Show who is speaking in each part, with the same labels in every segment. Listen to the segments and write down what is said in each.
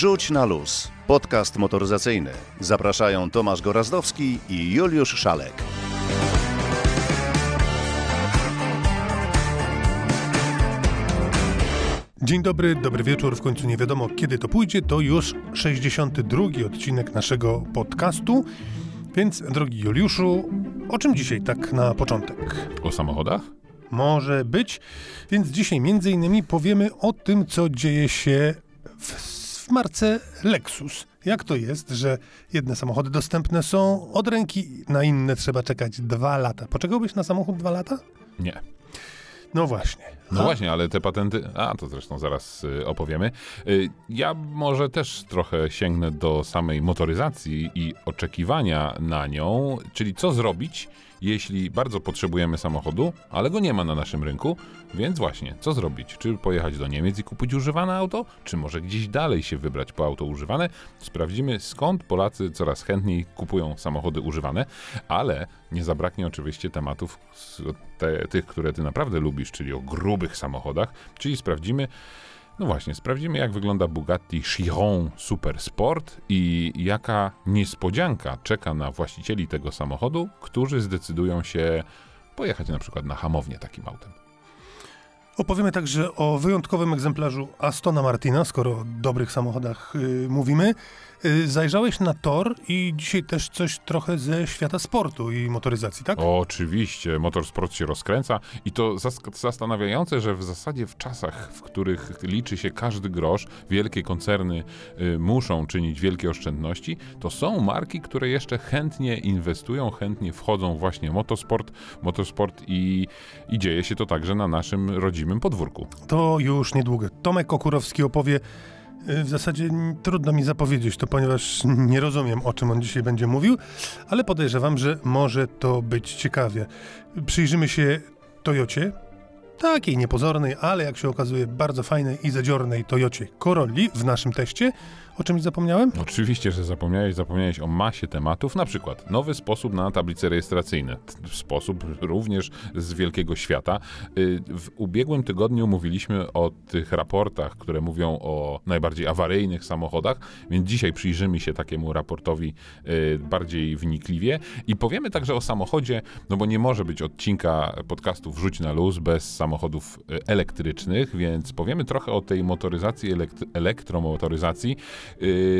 Speaker 1: Rzuć na luz. Podcast motoryzacyjny. Zapraszają Tomasz Gorazdowski i Juliusz Szalek.
Speaker 2: Dzień dobry, dobry wieczór. W końcu nie wiadomo kiedy to pójdzie. To już 62 odcinek naszego podcastu. Więc, drogi Juliuszu, o czym dzisiaj tak na początek?
Speaker 3: O samochodach?
Speaker 2: Może być. Więc dzisiaj między innymi powiemy o tym, co dzieje się w, w marce Lexus. Jak to jest, że jedne samochody dostępne są od ręki, na inne trzeba czekać dwa lata. Poczekałbyś na samochód dwa lata?
Speaker 3: Nie.
Speaker 2: No właśnie.
Speaker 3: No
Speaker 2: A-
Speaker 3: właśnie, ale te patenty, a to zresztą zaraz y, opowiemy. Y, ja może też trochę sięgnę do samej motoryzacji i oczekiwania na nią, czyli co zrobić, jeśli bardzo potrzebujemy samochodu, ale go nie ma na naszym rynku, więc właśnie, co zrobić? Czy pojechać do Niemiec i kupić używane auto, czy może gdzieś dalej się wybrać po auto używane? Sprawdzimy skąd Polacy coraz chętniej kupują samochody używane, ale nie zabraknie oczywiście tematów te, tych, które ty naprawdę lubisz, czyli o grubych samochodach, czyli sprawdzimy, no właśnie, sprawdzimy jak wygląda Bugatti Chiron Super Sport i jaka niespodzianka czeka na właścicieli tego samochodu, którzy zdecydują się pojechać na przykład na hamownię takim autem.
Speaker 2: Opowiemy także o wyjątkowym egzemplarzu Astona Martina, skoro o dobrych samochodach y, mówimy. Y, zajrzałeś na tor i dzisiaj też coś trochę ze świata sportu i motoryzacji, tak?
Speaker 3: Oczywiście, motorsport się rozkręca i to zastanawiające, że w zasadzie w czasach, w których liczy się każdy grosz, wielkie koncerny y, muszą czynić wielkie oszczędności, to są marki, które jeszcze chętnie inwestują, chętnie wchodzą właśnie w motosport, motosport i, i dzieje się to także na naszym rodzimym podwórku.
Speaker 2: To już niedługo. Tomek Okurowski opowie. Y, W zasadzie trudno mi zapowiedzieć to, ponieważ nie rozumiem, o czym on dzisiaj będzie mówił, ale podejrzewam, że może to być ciekawie. Przyjrzymy się Toyocie, takiej niepozornej, ale jak się okazuje bardzo fajnej i zadziornej Toyocie Corolli w naszym teście. O czymś zapomniałem?
Speaker 3: Oczywiście, że zapomniałeś, zapomniałeś o masie tematów, na przykład nowy sposób na tablice rejestracyjne, sposób również z wielkiego świata. Y, W ubiegłym tygodniu mówiliśmy o tych raportach, które mówią o najbardziej awaryjnych samochodach, więc dzisiaj przyjrzymy się takiemu raportowi y, bardziej wnikliwie i powiemy także o samochodzie, no bo nie może być odcinka podcastu Wrzuć na luz bez samochodów y, elektrycznych, więc powiemy trochę o tej motoryzacji, elekt- elektromotoryzacji,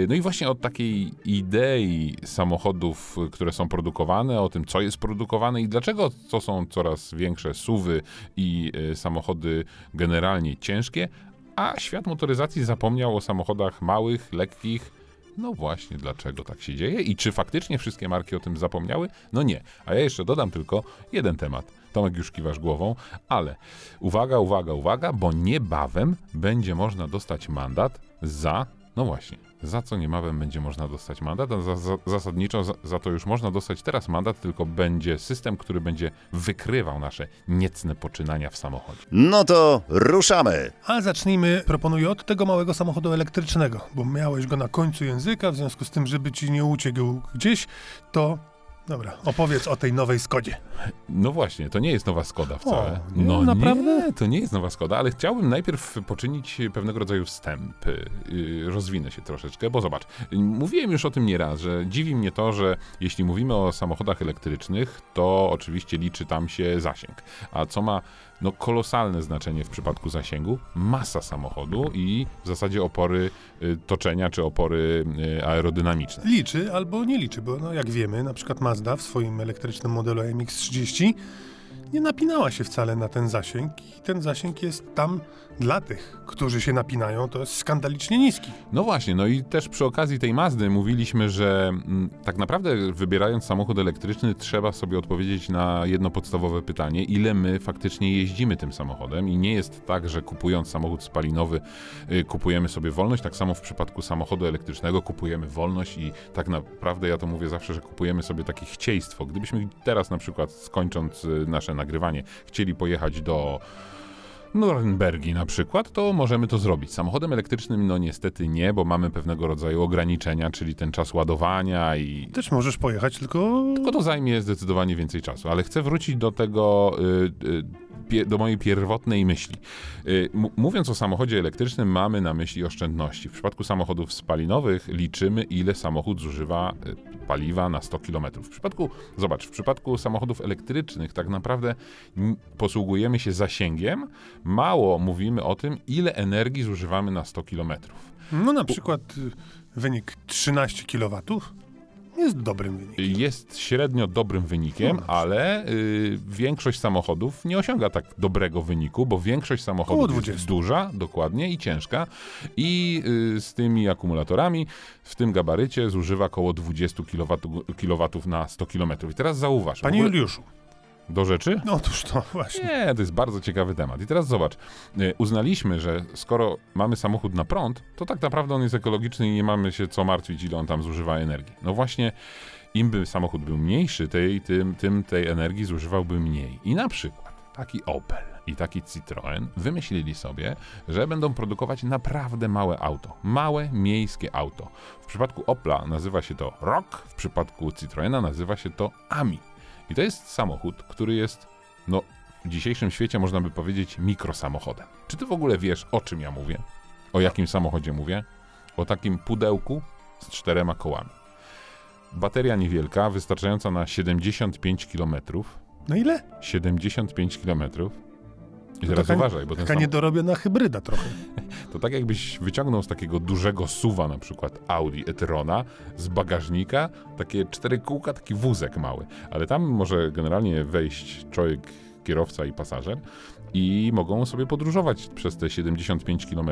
Speaker 3: No i właśnie od takiej idei samochodów, które są produkowane, o tym, co jest produkowane i dlaczego to są coraz większe suwy i y, samochody generalnie ciężkie, a świat motoryzacji zapomniał o samochodach małych, lekkich. No właśnie, dlaczego tak się dzieje i czy faktycznie wszystkie marki o tym zapomniały? No nie. A ja jeszcze dodam tylko jeden temat. Tomek już kiwasz głową, ale uwaga, uwaga, uwaga, bo niebawem będzie można dostać mandat za no właśnie, za co niebawem będzie można dostać mandat? A za, za, zasadniczo za, za to już można dostać teraz mandat, tylko będzie system, który będzie wykrywał nasze niecne poczynania w samochodzie.
Speaker 1: No to ruszamy.
Speaker 2: A zacznijmy, proponuję, od tego małego samochodu elektrycznego, bo miałeś go na końcu języka, w związku z tym, żeby ci nie uciekł gdzieś, to... Dobra, opowiedz o tej nowej Skodzie.
Speaker 3: No właśnie, to nie jest nowa Skoda wcale.
Speaker 2: O, nie?
Speaker 3: no
Speaker 2: Naprawdę?
Speaker 3: Nie, to nie jest nowa Skoda, ale chciałbym najpierw poczynić pewnego rodzaju wstęp. Yy, Rozwinę się troszeczkę, bo zobacz, mówiłem już o tym nieraz, że dziwi mnie to, że jeśli mówimy o samochodach elektrycznych, to oczywiście liczy tam się zasięg. A co ma no, kolosalne znaczenie w przypadku zasięgu? Masa samochodu i w zasadzie opory y, toczenia czy opory y, aerodynamiczne.
Speaker 2: Liczy albo nie liczy, bo no, jak wiemy, na przykład Mazda w swoim elektrycznym modelu MX-30 nie napinała się wcale na ten zasięg i ten zasięg jest tam dla tych, którzy się napinają, to jest skandalicznie niski.
Speaker 3: No właśnie, no i też przy okazji tej Mazdy mówiliśmy, że mm, tak naprawdę wybierając samochód elektryczny trzeba sobie odpowiedzieć na jedno podstawowe pytanie, ile my faktycznie jeździmy tym samochodem i nie jest tak, że kupując samochód spalinowy y, kupujemy sobie wolność, tak samo w przypadku samochodu elektrycznego kupujemy wolność i tak naprawdę ja to mówię zawsze, że kupujemy sobie takie chcieństwo. Gdybyśmy teraz na przykład skończąc y, nasze nagrywanie chcieli pojechać do Norymbergi na przykład, to możemy to zrobić. Samochodem elektrycznym no niestety nie, bo mamy pewnego rodzaju ograniczenia, czyli ten czas ładowania i
Speaker 2: Też możesz pojechać, tylko
Speaker 3: tylko to zajmie zdecydowanie więcej czasu. Ale chcę wrócić do tego y, y, pie, do mojej pierwotnej myśli. Y, mówiąc o samochodzie elektrycznym, mamy na myśli oszczędności. W przypadku samochodów spalinowych liczymy, ile samochód zużywa y, paliwa na 100 km. W przypadku, zobacz, w przypadku samochodów elektrycznych tak naprawdę posługujemy się zasięgiem, mało mówimy o tym, ile energii zużywamy na 100 km.
Speaker 2: No na przykład y, wynik 13 kW jest dobrym wynikiem.
Speaker 3: Jest średnio dobrym wynikiem,
Speaker 2: No,
Speaker 3: ale y, większość samochodów nie osiąga tak dobrego wyniku, bo większość samochodów
Speaker 2: 20.
Speaker 3: jest duża, dokładnie, i ciężka. I y, z tymi akumulatorami w tym gabarycie zużywa około 20 kW na 100 km. I teraz zauważ.
Speaker 2: Panie
Speaker 3: ogóle-
Speaker 2: Juliuszu,
Speaker 3: Do rzeczy?
Speaker 2: no otóż to właśnie.
Speaker 3: Nie, to jest bardzo ciekawy temat. I teraz zobacz, y, uznaliśmy, że skoro mamy samochód na prąd, to tak naprawdę on jest ekologiczny i nie mamy się co martwić, ile on tam zużywa energii. No właśnie, im by samochód był mniejszy, tej, tym, tym tej energii zużywałby mniej. I na przykład taki Opel i taki Citroen wymyślili sobie, że będą produkować naprawdę małe auto. Małe, miejskie auto. W przypadku Opla nazywa się to Rock, w przypadku Citroena nazywa się to Ami. I to jest samochód, który jest, no, w dzisiejszym świecie można by powiedzieć mikrosamochodem. Czy ty w ogóle wiesz, o czym ja mówię? O jakim samochodzie mówię? O takim pudełku z czterema kołami. Bateria niewielka, wystarczająca na 75 km.
Speaker 2: No ile?
Speaker 3: 75 km. I teraz
Speaker 2: taka-
Speaker 3: uważaj, bo ten
Speaker 2: Taka
Speaker 3: sam,
Speaker 2: niedorobiona hybryda trochę.
Speaker 3: to tak jakbyś wyciągnął z takiego dużego suwa, na przykład Audi e-trona, z bagażnika, takie cztery kółka, taki wózek mały. Ale tam może generalnie wejść człowiek, kierowca i pasażer i mogą sobie podróżować przez te 75 km.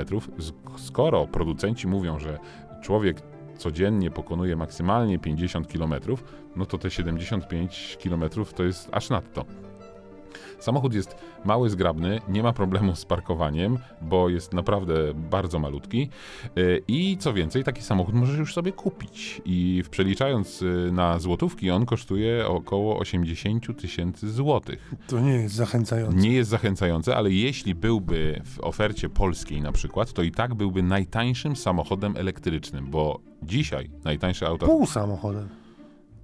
Speaker 3: Skoro producenci mówią, że człowiek codziennie pokonuje maksymalnie 50 km, no to te 75 km to jest aż nadto. Samochód jest mały, zgrabny, nie ma problemu z parkowaniem, bo jest naprawdę bardzo malutki. Yy, I co więcej, taki samochód możesz już sobie kupić. I w- przeliczając yy, na złotówki, on kosztuje około 80 tysięcy złotych.
Speaker 2: To nie jest zachęcające.
Speaker 3: Nie jest zachęcające, ale jeśli byłby w ofercie polskiej na przykład, to i tak byłby najtańszym samochodem elektrycznym, bo dzisiaj najtańsze auta.
Speaker 2: Pół samochodem.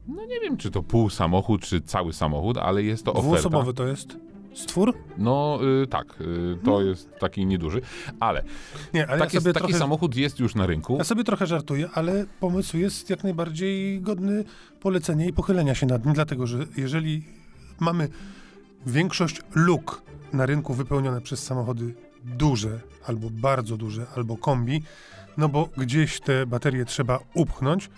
Speaker 3: No nie wiem, czy to pół samochód, czy cały samochód, ale jest to oferta.
Speaker 2: Dwuosobowy to jest stwór?
Speaker 3: No y, tak, y, to jest taki nieduży, ale,
Speaker 2: Nie, ale
Speaker 3: tak
Speaker 2: ja
Speaker 3: taki
Speaker 2: trochę...
Speaker 3: samochód jest już na rynku.
Speaker 2: Ja sobie trochę żartuję, ale pomysł jest jak najbardziej godny polecenia i pochylenia się nad nim, dlatego że jeżeli mamy większość luk na rynku wypełnione przez samochody duże, albo bardzo duże, albo kombi, no bo gdzieś te baterie trzeba upchnąć,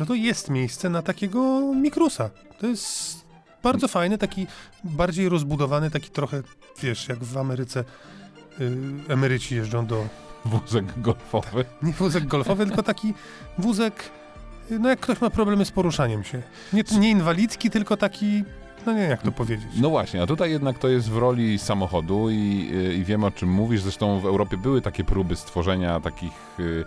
Speaker 2: no to jest miejsce na takiego mikrusa. To jest bardzo fajny, taki bardziej rozbudowany, taki trochę, wiesz, jak w Ameryce y, emeryci jeżdżą do
Speaker 3: Wózek golfowy.
Speaker 2: nie wózek golfowy, tylko taki wózek, no jak ktoś ma problemy z poruszaniem się. Nie, nie inwalidzki, tylko taki, no nie jak to powiedzieć.
Speaker 3: No właśnie, a tutaj jednak to jest w roli samochodu i, y, i wiem o czym mówisz. Zresztą w Europie były takie próby stworzenia takich y,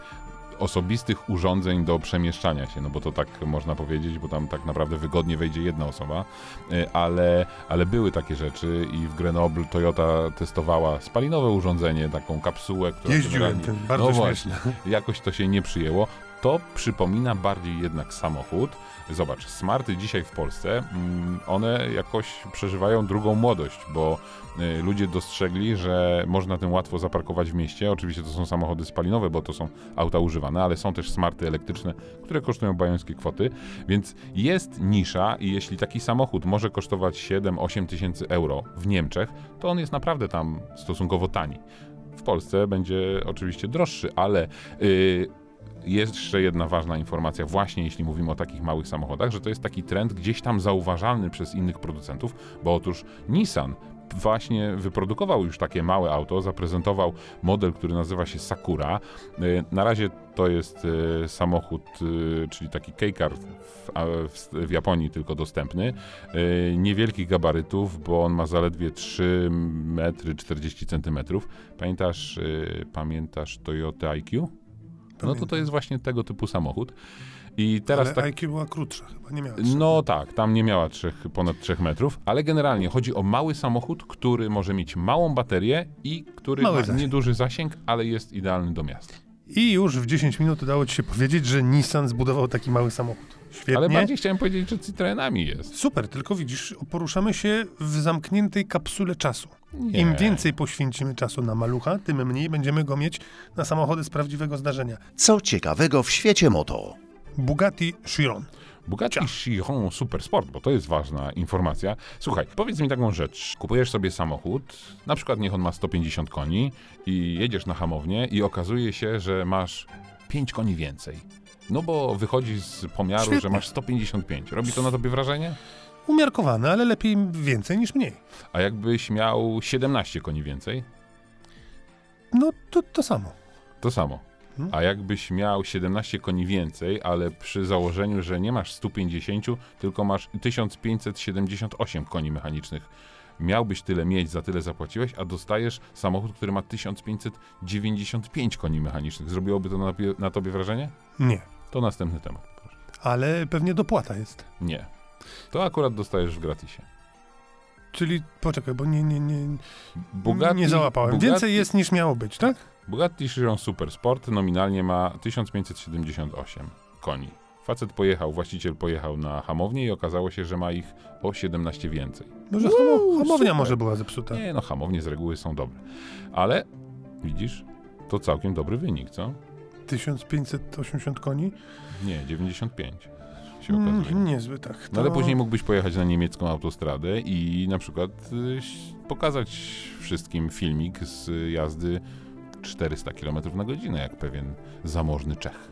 Speaker 3: osobistych urządzeń do przemieszczania się, no bo to tak można powiedzieć, bo tam tak naprawdę wygodnie wejdzie jedna osoba, y, ale, ale były takie rzeczy i w Grenoble Toyota testowała spalinowe urządzenie, taką kapsułę, która
Speaker 2: Jeździłem tym, bardzo
Speaker 3: no
Speaker 2: śmieszne.
Speaker 3: właśnie, jakoś to się nie przyjęło. To przypomina bardziej jednak samochód. Zobacz, smarty dzisiaj w Polsce, mm, one jakoś przeżywają drugą młodość, bo y, ludzie dostrzegli, że można tym łatwo zaparkować w mieście. Oczywiście to są samochody spalinowe, bo to są auta używane, ale są też smarty elektryczne, które kosztują bajońskie kwoty, więc jest nisza i jeśli taki samochód może kosztować 7-8 tysięcy euro w Niemczech, to on jest naprawdę tam stosunkowo tani. W Polsce będzie oczywiście droższy, ale yy, jeszcze jedna ważna informacja, właśnie jeśli mówimy o takich małych samochodach, że to jest taki trend gdzieś tam zauważalny przez innych producentów, bo otóż Nissan właśnie wyprodukował już takie małe auto, zaprezentował model, który nazywa się Sakura. Y, Na razie to jest y, samochód, y, czyli taki K-car w, w, Japonii tylko dostępny. Niewielkich gabarytów, bo on ma zaledwie 3 metry 40 centymetrów. Pamiętasz, pamiętasz Toyota IQ? No to to jest właśnie tego typu samochód. I teraz
Speaker 2: Ale
Speaker 3: tak.
Speaker 2: IQ była krótsza chyba, nie miała
Speaker 3: No tak, tam nie miała trzech, ponad 3 metrów, ale generalnie chodzi o mały samochód, który może mieć małą baterię i który
Speaker 2: Mały
Speaker 3: ma
Speaker 2: zasięg.
Speaker 3: nieduży zasięg, ale jest idealny do miasta.
Speaker 2: I już w 10 minut udało ci się powiedzieć, że Nissan zbudował taki mały samochód. Świetnie.
Speaker 3: Ale bardziej chciałem powiedzieć, że Citroenami jest.
Speaker 2: Super, tylko widzisz, poruszamy się w zamkniętej kapsule czasu.
Speaker 3: Nie.
Speaker 2: Im więcej poświęcimy czasu na malucha, tym mniej będziemy go mieć na samochody z prawdziwego zdarzenia.
Speaker 1: Co ciekawego w świecie moto?
Speaker 2: Bugatti Chiron.
Speaker 3: Bugatti Chiron Supersport, bo to jest ważna informacja. Słuchaj, powiedz mi taką rzecz. Kupujesz sobie samochód, na przykład niech on ma 150 koni i jedziesz na hamownię i okazuje się, że masz 5 koni więcej. No bo wychodzi z pomiaru,
Speaker 2: Świetnie.
Speaker 3: że masz 155. Robi to na tobie wrażenie?
Speaker 2: Umiarkowane, ale lepiej więcej niż mniej.
Speaker 3: A jakbyś miał 17 koni więcej,
Speaker 2: No to to samo.
Speaker 3: to samo.
Speaker 2: Hmm.
Speaker 3: A jakbyś miał 17 koni więcej, ale przy założeniu, że nie masz 150, tylko masz 1578 koni mechanicznych, miałbyś tyle mieć, za tyle zapłaciłeś, a dostajesz samochód, który ma 1595 koni mechanicznych. Zrobiłoby to na, na tobie wrażenie?
Speaker 2: Nie.
Speaker 3: To następny temat. Proszę.
Speaker 2: Ale pewnie dopłata jest.
Speaker 3: Nie. To akurat dostajesz w gratisie.
Speaker 2: Czyli poczekaj, bo nie, nie, nie,
Speaker 3: Bugatti,
Speaker 2: nie załapałem.
Speaker 3: Bugatti,
Speaker 2: Więcej jest niż miało być, tak?
Speaker 3: Bugatti Chiron Super Sport nominalnie ma 1578 koni. Facet pojechał, właściciel pojechał na hamownię i okazało się, że ma ich o 17 więcej.
Speaker 2: Może hamo, hamownia
Speaker 3: super.
Speaker 2: może była zepsuta.
Speaker 3: Nie, no hamownie z reguły są dobre. Ale widzisz, to całkiem dobry wynik, co?
Speaker 2: 1580 koni?
Speaker 3: Nie, 95 się okazuje.
Speaker 2: Mm, niezły, tak.
Speaker 3: No ale
Speaker 2: To-
Speaker 3: później mógłbyś pojechać na niemiecką autostradę i na przykład y, pokazać wszystkim filmik z jazdy 400 km na godzinę, jak pewien zamożny Czech.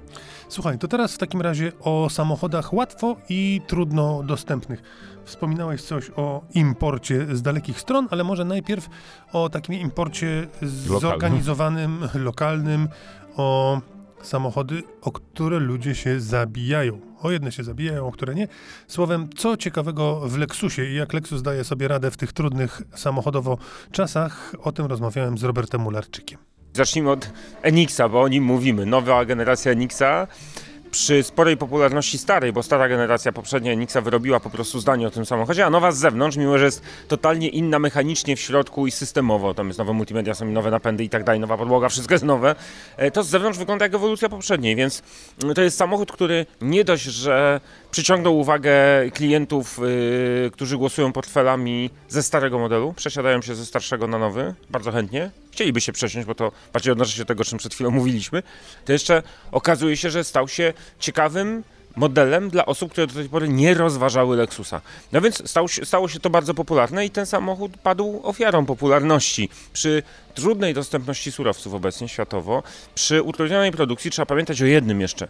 Speaker 2: Słuchaj, to teraz w takim razie o samochodach łatwo i trudno dostępnych. Wspominałeś coś o imporcie z dalekich stron, ale może najpierw o takim imporcie zorganizowanym, lokalnym, o samochody, o które ludzie się zabijają. O jedne się zabijają, o które nie. Słowem, co ciekawego w Lexusie i jak Lexus daje sobie radę w tych trudnych samochodowo czasach, o tym rozmawiałem z Robertem Mularczykiem.
Speaker 4: Zacznijmy od Enixa, bo o nim mówimy. Nowa generacja Enixa przy sporej popularności starej, bo stara generacja poprzednia Enixa wyrobiła po prostu zdanie o tym samochodzie, a nowa z zewnątrz, mimo że jest totalnie inna mechanicznie w środku i systemowo, tam jest nowe multimedia, są nowe napędy i tak dalej, nowa podłoga, wszystko jest nowe, e, to z zewnątrz wygląda jak ewolucja poprzedniej, więc to jest samochód, który nie dość, że przyciągnął uwagę klientów, yy, którzy głosują portfelami ze starego modelu, przesiadają się ze starszego na nowy, bardzo chętnie, chcieliby się przesiąść, bo to bardziej odnosi się do tego, czym przed chwilą mówiliśmy, to jeszcze okazuje się, że stał się ciekawym modelem dla osób, które do tej pory nie rozważały Lexusa. No więc stał się, stało się to bardzo popularne i ten samochód padł ofiarą popularności. Przy trudnej dostępności surowców obecnie światowo, przy utrudnionej produkcji trzeba pamiętać o jednym jeszcze.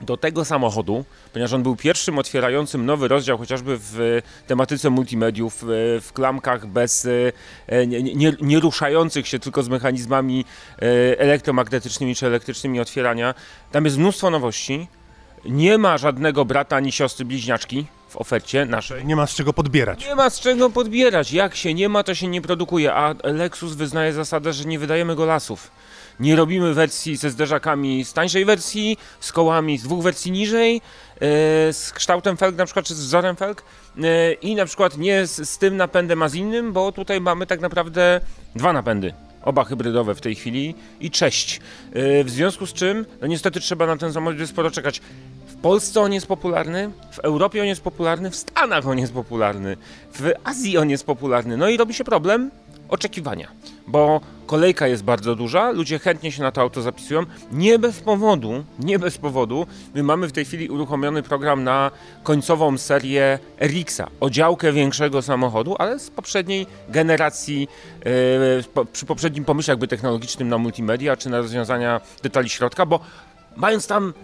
Speaker 4: Do tego samochodu, ponieważ on był pierwszym otwierającym nowy rozdział chociażby w tematyce multimediów, w, w klamkach bez e, nie, nie, nie ruszających się tylko z mechanizmami e, elektromagnetycznymi czy elektrycznymi otwierania. Tam jest mnóstwo nowości. Nie ma żadnego brata ani siostry bliźniaczki w ofercie naszej.
Speaker 2: Nie ma z czego podbierać.
Speaker 4: Nie ma z czego podbierać. Jak się nie ma, to się nie produkuje. A Lexus wyznaje zasadę, że nie wydajemy go lasów. Nie robimy wersji ze zderzakami z tańszej wersji, z kołami z dwóch wersji niżej, e, z kształtem felg na przykład, czy z wzorem felg e, i na przykład nie z, z tym napędem, a z innym, bo tutaj mamy tak naprawdę dwa napędy. Oba hybrydowe w tej chwili i cześć. E, w związku z czym, no niestety trzeba na ten samochód sporo czekać. W Polsce on jest popularny, w Europie on jest popularny, w Stanach on jest popularny, w Azji on jest popularny. No i robi się problem oczekiwania, bo kolejka jest bardzo duża, ludzie chętnie się na to auto zapisują. Nie bez powodu, nie bez powodu, my mamy w tej chwili uruchomiony program na końcową serię RX-a, oddziałkę większego samochodu, ale z poprzedniej generacji, po, przy poprzednim pomyśle jakby technologicznym na multimedia, czy na rozwiązania detali środka, bo mając tam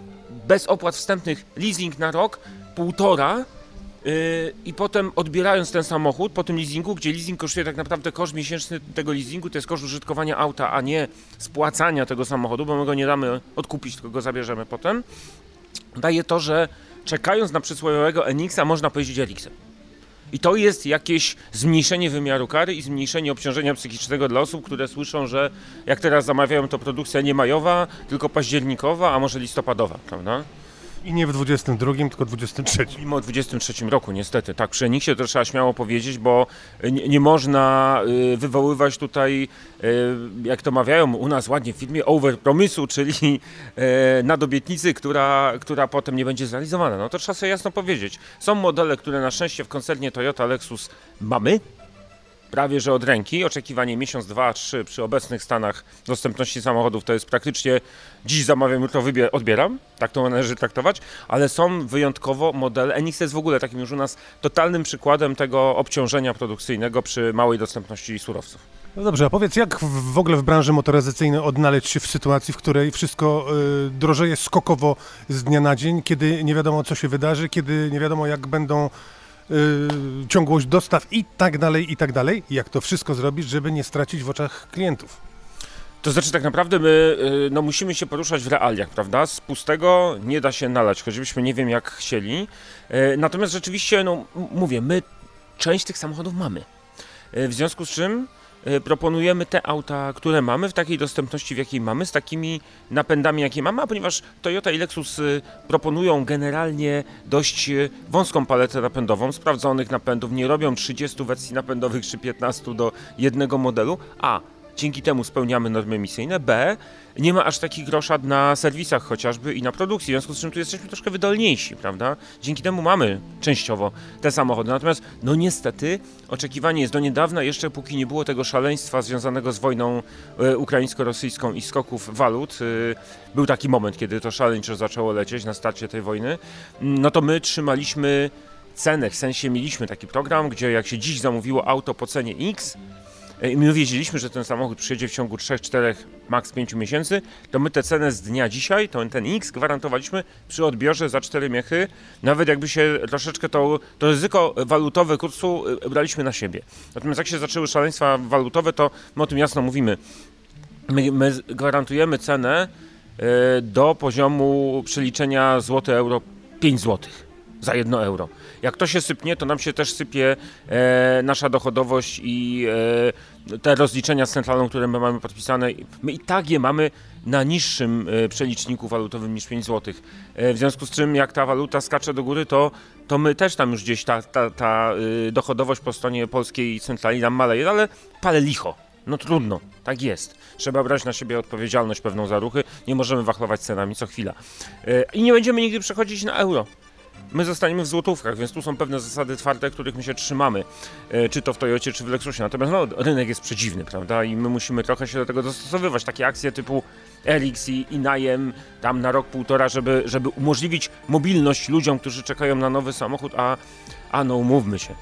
Speaker 4: bez opłat wstępnych leasing na rok, półtora, Yy, i potem odbierając ten samochód po tym leasingu, gdzie leasing kosztuje tak naprawdę koszt miesięczny tego leasingu, to jest koszt użytkowania auta, a nie spłacania tego samochodu, bo my go nie damy odkupić, tylko go zabierzemy potem, daje to, że czekając na przysłowiowego Enixa można pojeździć Elixem. I to jest jakieś zmniejszenie wymiaru kary i zmniejszenie obciążenia psychicznego dla osób, które słyszą, że jak teraz zamawiają, to produkcja nie majowa, tylko październikowa, a może listopadowa, prawda?
Speaker 2: I nie w 22, tylko 23.
Speaker 4: Mówimy o 23 roku, niestety. Tak, przy Eniksie to trzeba śmiało powiedzieć, bo nie, nie można y, wywoływać tutaj, y, jak to mawiają u nas ładnie w filmie, overpromisu, czyli y, nadobietnicy, która, która potem nie będzie zrealizowana. No to trzeba sobie jasno powiedzieć. Są modele, które na szczęście w koncernie Toyota Lexus mamy, prawie że od ręki. Oczekiwanie miesiąc, dwa, trzy przy obecnych stanach dostępności samochodów to jest praktycznie dziś zamawiam, jutro odbieram. Tak to należy traktować, ale są wyjątkowo modele. NX jest w ogóle takim już u nas totalnym przykładem tego obciążenia produkcyjnego przy małej dostępności surowców.
Speaker 2: No dobrze, a powiedz, jak w ogóle w branży motoryzacyjnej odnaleźć się w sytuacji, w której wszystko y, drożeje skokowo z dnia na dzień, kiedy nie wiadomo, co się wydarzy, kiedy nie wiadomo, jak będą y, ciągłość dostaw i tak dalej, i tak dalej. Jak to wszystko zrobić, żeby nie stracić w oczach klientów?
Speaker 4: To znaczy tak naprawdę my y, no, musimy się poruszać w realiach, prawda? Z pustego nie da się nalać, choćbyśmy nie wiem jak chcieli. Y, Natomiast rzeczywiście, no mówię, my część tych samochodów mamy. W związku z czym proponujemy te auta, które mamy, w takiej dostępności, w jakiej mamy, z takimi napędami, jakie mamy, a ponieważ Toyota i Lexus y, proponują generalnie dość y, wąską paletę napędową, sprawdzonych napędów, nie robią 30 wersji napędowych czy 15 do jednego modelu, a dzięki temu spełniamy normy emisyjne, b nie ma aż takich groszad na serwisach chociażby i na produkcji, w związku z czym tu jesteśmy troszkę wydolniejsi, prawda? Dzięki temu mamy częściowo te samochody. Natomiast, no niestety, oczekiwanie jest do niedawna, jeszcze póki nie było tego szaleństwa związanego z wojną e, ukraińsko-rosyjską i skoków walut, e, był taki moment, kiedy to szaleńczo zaczęło lecieć na starcie tej wojny, mm, no to my trzymaliśmy cenę, w sensie mieliśmy taki program, gdzie jak się dziś zamówiło auto po cenie X, my wiedzieliśmy, że ten samochód przyjedzie w ciągu 3, 4, maks 5 miesięcy, to my tę cenę z dnia dzisiaj, to ten X gwarantowaliśmy przy odbiorze za 4 miechy, nawet jakby się troszeczkę to, to ryzyko walutowe kursu e, braliśmy na siebie. Natomiast jak się zaczęły szaleństwa walutowe, to my o tym jasno mówimy. My, my gwarantujemy cenę e, do poziomu przeliczenia złoty-euro 5 złotych za 1 euro. Jak to się sypnie, to nam się też sypie e, nasza dochodowość i e, te rozliczenia z centralą, które my mamy podpisane. My i tak je mamy na niższym e, przeliczniku walutowym niż 5 zł. E, w związku z czym, jak ta waluta skacze do góry, to, to my też tam już gdzieś ta, ta, ta e, dochodowość po stronie polskiej centrali nam maleje, ale pale licho. No trudno, tak jest. Trzeba brać na siebie odpowiedzialność pewną za ruchy. Nie możemy wachlować cenami co chwila. I nie będziemy nigdy przechodzić na euro. My zostaniemy w złotówkach, więc tu są pewne zasady twarde, których my się trzymamy, e, czy to w Toyocie, czy w Lexusie. Natomiast no, rynek jest przedziwny, prawda? I my musimy trochę się do tego dostosowywać. Takie akcje typu RX i, i najem tam na rok, półtora, żeby, żeby umożliwić mobilność ludziom, którzy czekają na nowy samochód, a, a no umówmy się.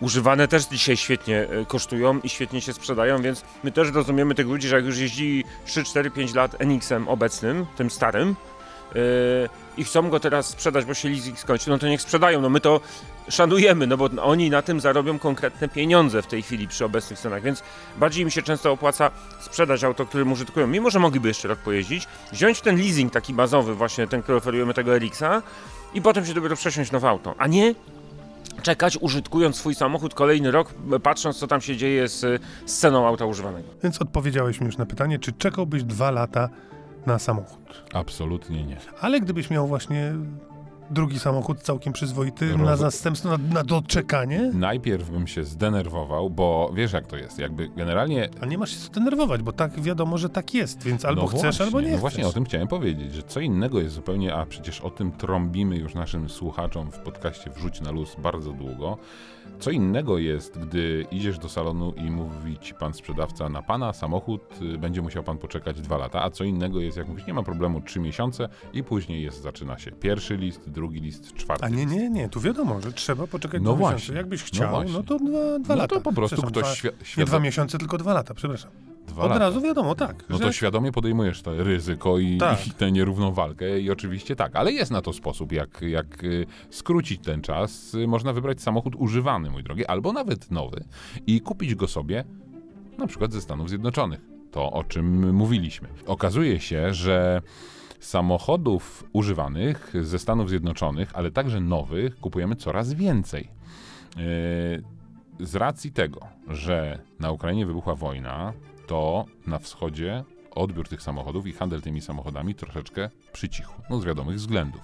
Speaker 4: Używane też dzisiaj świetnie e, kosztują i świetnie się sprzedają, więc my też rozumiemy tych ludzi, że jak już jeździli 3, 4, 5 lat NX-em obecnym, tym starym, i chcą go teraz sprzedać, bo się leasing skończy, no to niech sprzedają. No my to szanujemy, no bo oni na tym zarobią konkretne pieniądze w tej chwili przy obecnych cenach, więc bardziej mi się często opłaca sprzedać auto, którym użytkują, mimo że mogliby jeszcze rok pojeździć, wziąć ten leasing taki bazowy, właśnie ten, który oferujemy tego RX-a i potem się dopiero przesiąść nowe auto, a nie czekać użytkując swój samochód kolejny rok, patrząc co tam się dzieje z, z ceną auta używanego.
Speaker 2: Więc odpowiedziałeś mi już na pytanie, czy czekałbyś dwa lata na samochód?
Speaker 3: Absolutnie nie.
Speaker 2: Ale gdybyś miał właśnie drugi samochód całkiem przyzwoity
Speaker 3: Roz-
Speaker 2: na zastępstwo, na, na doczekanie,
Speaker 3: Najpierw bym się zdenerwował, bo wiesz jak to jest, jakby generalnie
Speaker 2: ale nie masz się co denerwować, bo tak wiadomo, że tak jest, więc albo
Speaker 3: no
Speaker 2: chcesz,
Speaker 3: właśnie,
Speaker 2: albo nie
Speaker 3: No
Speaker 2: chcesz.
Speaker 3: właśnie o tym chciałem powiedzieć, że co innego jest zupełnie, a przecież o tym trąbimy już naszym słuchaczom w podcaście Wrzuć na luz bardzo długo. Co innego jest, gdy idziesz do salonu i mówi ci pan sprzedawca, na pana samochód y, będzie musiał pan poczekać dwa lata, a co innego jest, jak mówisz, nie ma problemu, trzy miesiące i później jest, zaczyna się pierwszy list, drugi list, czwarty
Speaker 2: A nie, nie, nie, tu wiadomo, że trzeba poczekać
Speaker 3: No
Speaker 2: dwa
Speaker 3: właśnie,
Speaker 2: miesiące. Jakbyś
Speaker 3: no
Speaker 2: chciał, no,
Speaker 3: właśnie.
Speaker 2: to dwa, dwa
Speaker 3: No
Speaker 2: lata.
Speaker 3: to po prostu ktoś
Speaker 2: dwa,
Speaker 3: świ-
Speaker 2: Nie
Speaker 3: świadom-
Speaker 2: dwa miesiące, tylko dwa lata, przepraszam.
Speaker 3: Dwa
Speaker 2: Od
Speaker 3: lata.
Speaker 2: razu wiadomo, tak.
Speaker 3: No
Speaker 2: że
Speaker 3: to świadomie podejmujesz to ryzyko i,
Speaker 2: Tak.
Speaker 3: i tę nierównowalkę i oczywiście tak, ale jest na to sposób, jak, jak y, skrócić ten czas. Y, Można wybrać samochód używany, mój drogi, albo nawet nowy i kupić go sobie na przykład ze Stanów Zjednoczonych. To, o czym mówiliśmy. Okazuje się, że samochodów używanych ze Stanów Zjednoczonych, ale także nowych, kupujemy coraz więcej. Yy, z racji tego, że na Ukrainie wybuchła wojna, to na wschodzie odbiór tych samochodów i handel tymi samochodami troszeczkę przycichł. No z wiadomych względów.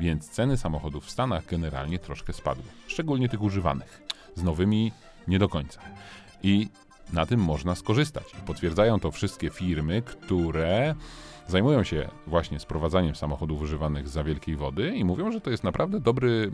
Speaker 3: Więc ceny samochodów w Stanach generalnie troszkę spadły. Szczególnie tych używanych. Z nowymi nie do końca. I na tym można skorzystać. Potwierdzają to wszystkie firmy, które zajmują się właśnie sprowadzaniem samochodów używanych za wielkiej wody i mówią, że to jest naprawdę dobry,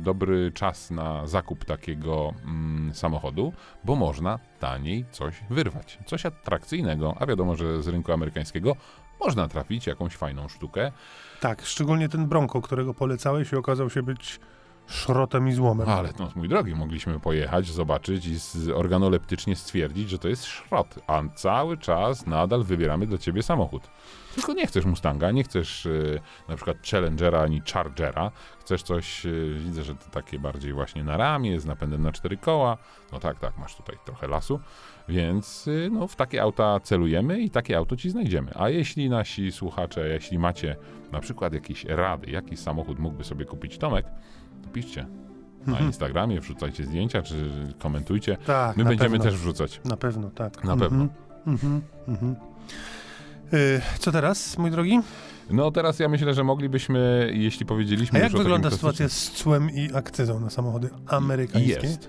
Speaker 3: dobry czas na zakup takiego mm, samochodu, bo można taniej coś wyrwać. Coś atrakcyjnego, a wiadomo, że z rynku amerykańskiego można trafić jakąś fajną sztukę.
Speaker 2: Tak, szczególnie ten Bronco, którego polecałeś i okazał się być szrotem i złomem.
Speaker 3: Ale no, mój drogi, mogliśmy pojechać, zobaczyć i z, organoleptycznie stwierdzić, że to jest szrot, a cały czas nadal wybieramy dla ciebie samochód. Tylko nie chcesz Mustanga, nie chcesz y, na przykład Challengera ani Chargera, chcesz coś, y, widzę, że to takie bardziej właśnie na ramię, z napędem na cztery koła. No tak, tak, masz tutaj trochę lasu, więc y, no, w takie auta celujemy i takie auto ci znajdziemy. A jeśli nasi słuchacze, jeśli macie na przykład jakieś rady, jaki samochód mógłby sobie kupić Tomek, to piszcie na
Speaker 2: Mhm.
Speaker 3: Instagramie, wrzucajcie zdjęcia, czy komentujcie.
Speaker 2: Tak,
Speaker 3: My będziemy
Speaker 2: pewno.
Speaker 3: też wrzucać.
Speaker 2: Na pewno, tak.
Speaker 3: Na pewno.
Speaker 2: Mhm, mhm. Y, Co teraz, mój drogi?
Speaker 3: No teraz ja myślę, że moglibyśmy, jeśli powiedzieliśmy
Speaker 2: A jak wygląda sytuacja z cłem i akcyzą na samochody amerykańskie?
Speaker 3: Jest.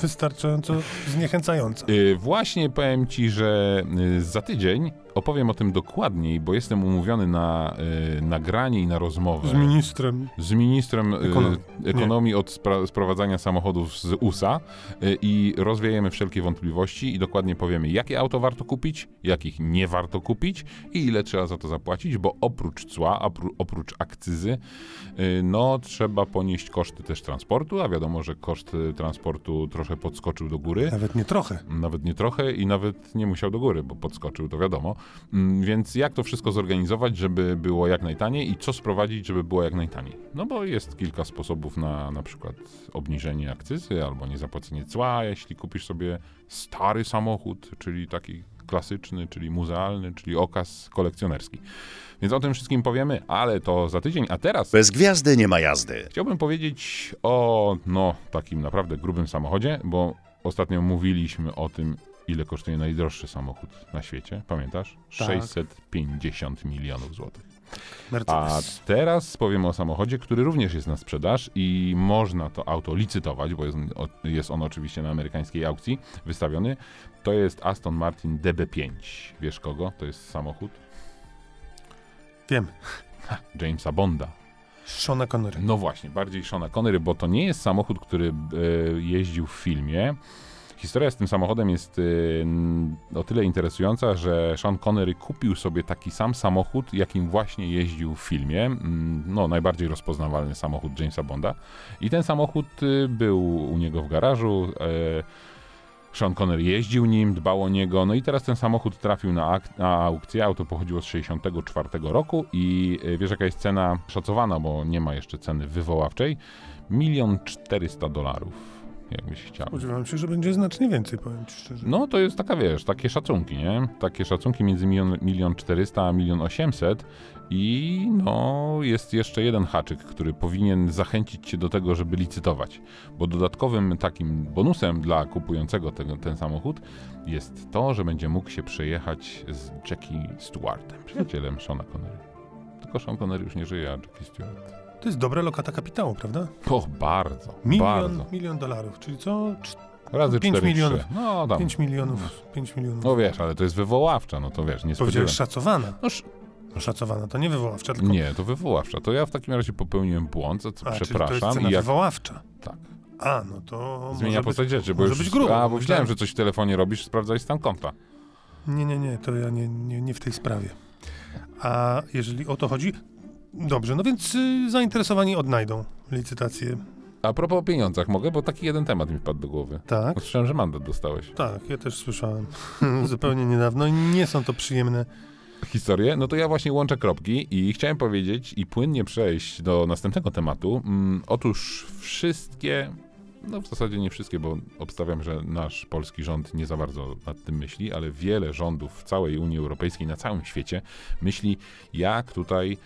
Speaker 2: Wystarczająco zniechęcająca.
Speaker 3: Y, właśnie powiem ci, że y, za tydzień opowiem o tym dokładniej, bo jestem umówiony na y, nagranie i na rozmowę
Speaker 2: Z ministrem.
Speaker 3: z ministrem y,
Speaker 2: Ekonomii.
Speaker 3: od spra- sprowadzania samochodów z USA y, i rozwiejemy wszelkie wątpliwości i dokładnie powiemy, jakie auto warto kupić, jakich nie warto kupić i ile trzeba za to zapłacić, bo oprócz cła, opró- oprócz akcyzy, no trzeba ponieść koszty też transportu, a wiadomo, że koszt transportu trochę podskoczył do góry.
Speaker 2: Nawet nie trochę.
Speaker 3: Nawet nie trochę i nawet nie musiał do góry, bo podskoczył, to wiadomo. Mm, Więc jak to wszystko zorganizować, żeby było jak najtaniej i co sprowadzić, żeby było jak najtaniej? No bo jest kilka sposobów na na przykład obniżenie akcyzy albo niezapłacenie cła, jeśli kupisz sobie stary samochód, czyli taki klasyczny, czyli muzealny, czyli okaz kolekcjonerski. Więc o tym wszystkim powiemy, ale to za tydzień. A teraz
Speaker 1: Bez gwiazdy nie ma jazdy.
Speaker 3: Chciałbym powiedzieć o no, takim naprawdę grubym samochodzie, bo ostatnio mówiliśmy o tym, ile kosztuje najdroższy samochód na świecie. Pamiętasz?
Speaker 2: Tak.
Speaker 3: 650 milionów złotych. A teraz powiemy o samochodzie, który również jest na sprzedaż i można to auto licytować, bo jest, jest on oczywiście na amerykańskiej aukcji wystawiony. To jest Aston Martin DB5. Wiesz kogo? To jest samochód
Speaker 2: Wiem.
Speaker 3: Jamesa Bonda.
Speaker 2: Shona Connery.
Speaker 3: No właśnie, bardziej Seana Connery, bo to nie jest samochód, który e, jeździł w filmie. Historia z tym samochodem jest n- o tyle interesująca, że Sean Connery kupił sobie taki sam samochód, jakim właśnie jeździł w filmie. Mm, No, najbardziej rozpoznawalny samochód Jamesa Bonda. I ten samochód e, był u niego w garażu. E, Sean Connery jeździł nim, dbał o niego, no i teraz ten samochód trafił na, ak- na aukcję. Auto pochodziło z 64 roku i e, wiesz jaka jest cena szacowana, bo nie ma jeszcze ceny wywoławczej? Milion czterysta dolarów, jakbyś chciał.
Speaker 2: Spodziewałem się, że będzie znacznie więcej, powiem ci szczerze.
Speaker 3: No to jest taka, wiesz, takie szacunki, nie? Takie szacunki między milion, milion 400 a milion 800 i no jest jeszcze jeden haczyk, który powinien zachęcić cię do tego, żeby licytować, bo dodatkowym takim bonusem dla kupującego tego, ten samochód jest to, że będzie mógł się przejechać z Jackie Stewartem, przyjacielem Seana Connery. Tylko Sean Connery już nie żyje, a Jackie Stewart.
Speaker 2: To jest dobra lokata kapitału, prawda?
Speaker 3: Och, bardzo,
Speaker 2: Milion,
Speaker 3: bardzo.
Speaker 2: milion dolarów, czyli co?
Speaker 3: Razy
Speaker 2: pięć
Speaker 3: 4,
Speaker 2: milionów.
Speaker 3: 3. No tam.
Speaker 2: 5 milionów. 5 milionów.
Speaker 3: No wiesz, ale to jest wywoławcza, no to wiesz, nie
Speaker 2: Powiedziałeś szacowana.
Speaker 3: No, sz-
Speaker 2: No, szacowana to nie wywoławcza, tylko...
Speaker 3: Nie, to wywoławcza. To ja w takim razie popełniłem błąd, za co
Speaker 2: A, czyli to
Speaker 3: przepraszam.
Speaker 2: jest cena
Speaker 3: jak
Speaker 2: wywoławcza.
Speaker 3: Tak.
Speaker 2: A, no to
Speaker 3: zmienia
Speaker 2: może być,
Speaker 3: postać rzeczy, bo
Speaker 2: może
Speaker 3: już
Speaker 2: być grubo.
Speaker 3: A, bo
Speaker 2: Myślałem-
Speaker 3: że coś w telefonie robisz, sprawdzaj stan konta.
Speaker 2: Nie, nie, nie, to ja nie, nie, nie w tej sprawie. A jeżeli o to chodzi, dobrze, no więc y, zainteresowani odnajdą licytację.
Speaker 3: A propos o pieniądzach mogę, bo taki jeden temat mi wpadł do głowy.
Speaker 2: Tak,
Speaker 3: Słyszałem, że mandat dostałeś.
Speaker 2: tak, ja też słyszałem zupełnie niedawno i nie są to przyjemne.
Speaker 3: Historię? No to ja właśnie łączę kropki i chciałem powiedzieć i płynnie przejść do następnego tematu. Mm, otóż wszystkie, no w zasadzie nie wszystkie, bo obstawiam, że nasz polski rząd nie za bardzo nad tym myśli, ale wiele rządów w całej Unii Europejskiej, na całym świecie myśli, jak tutaj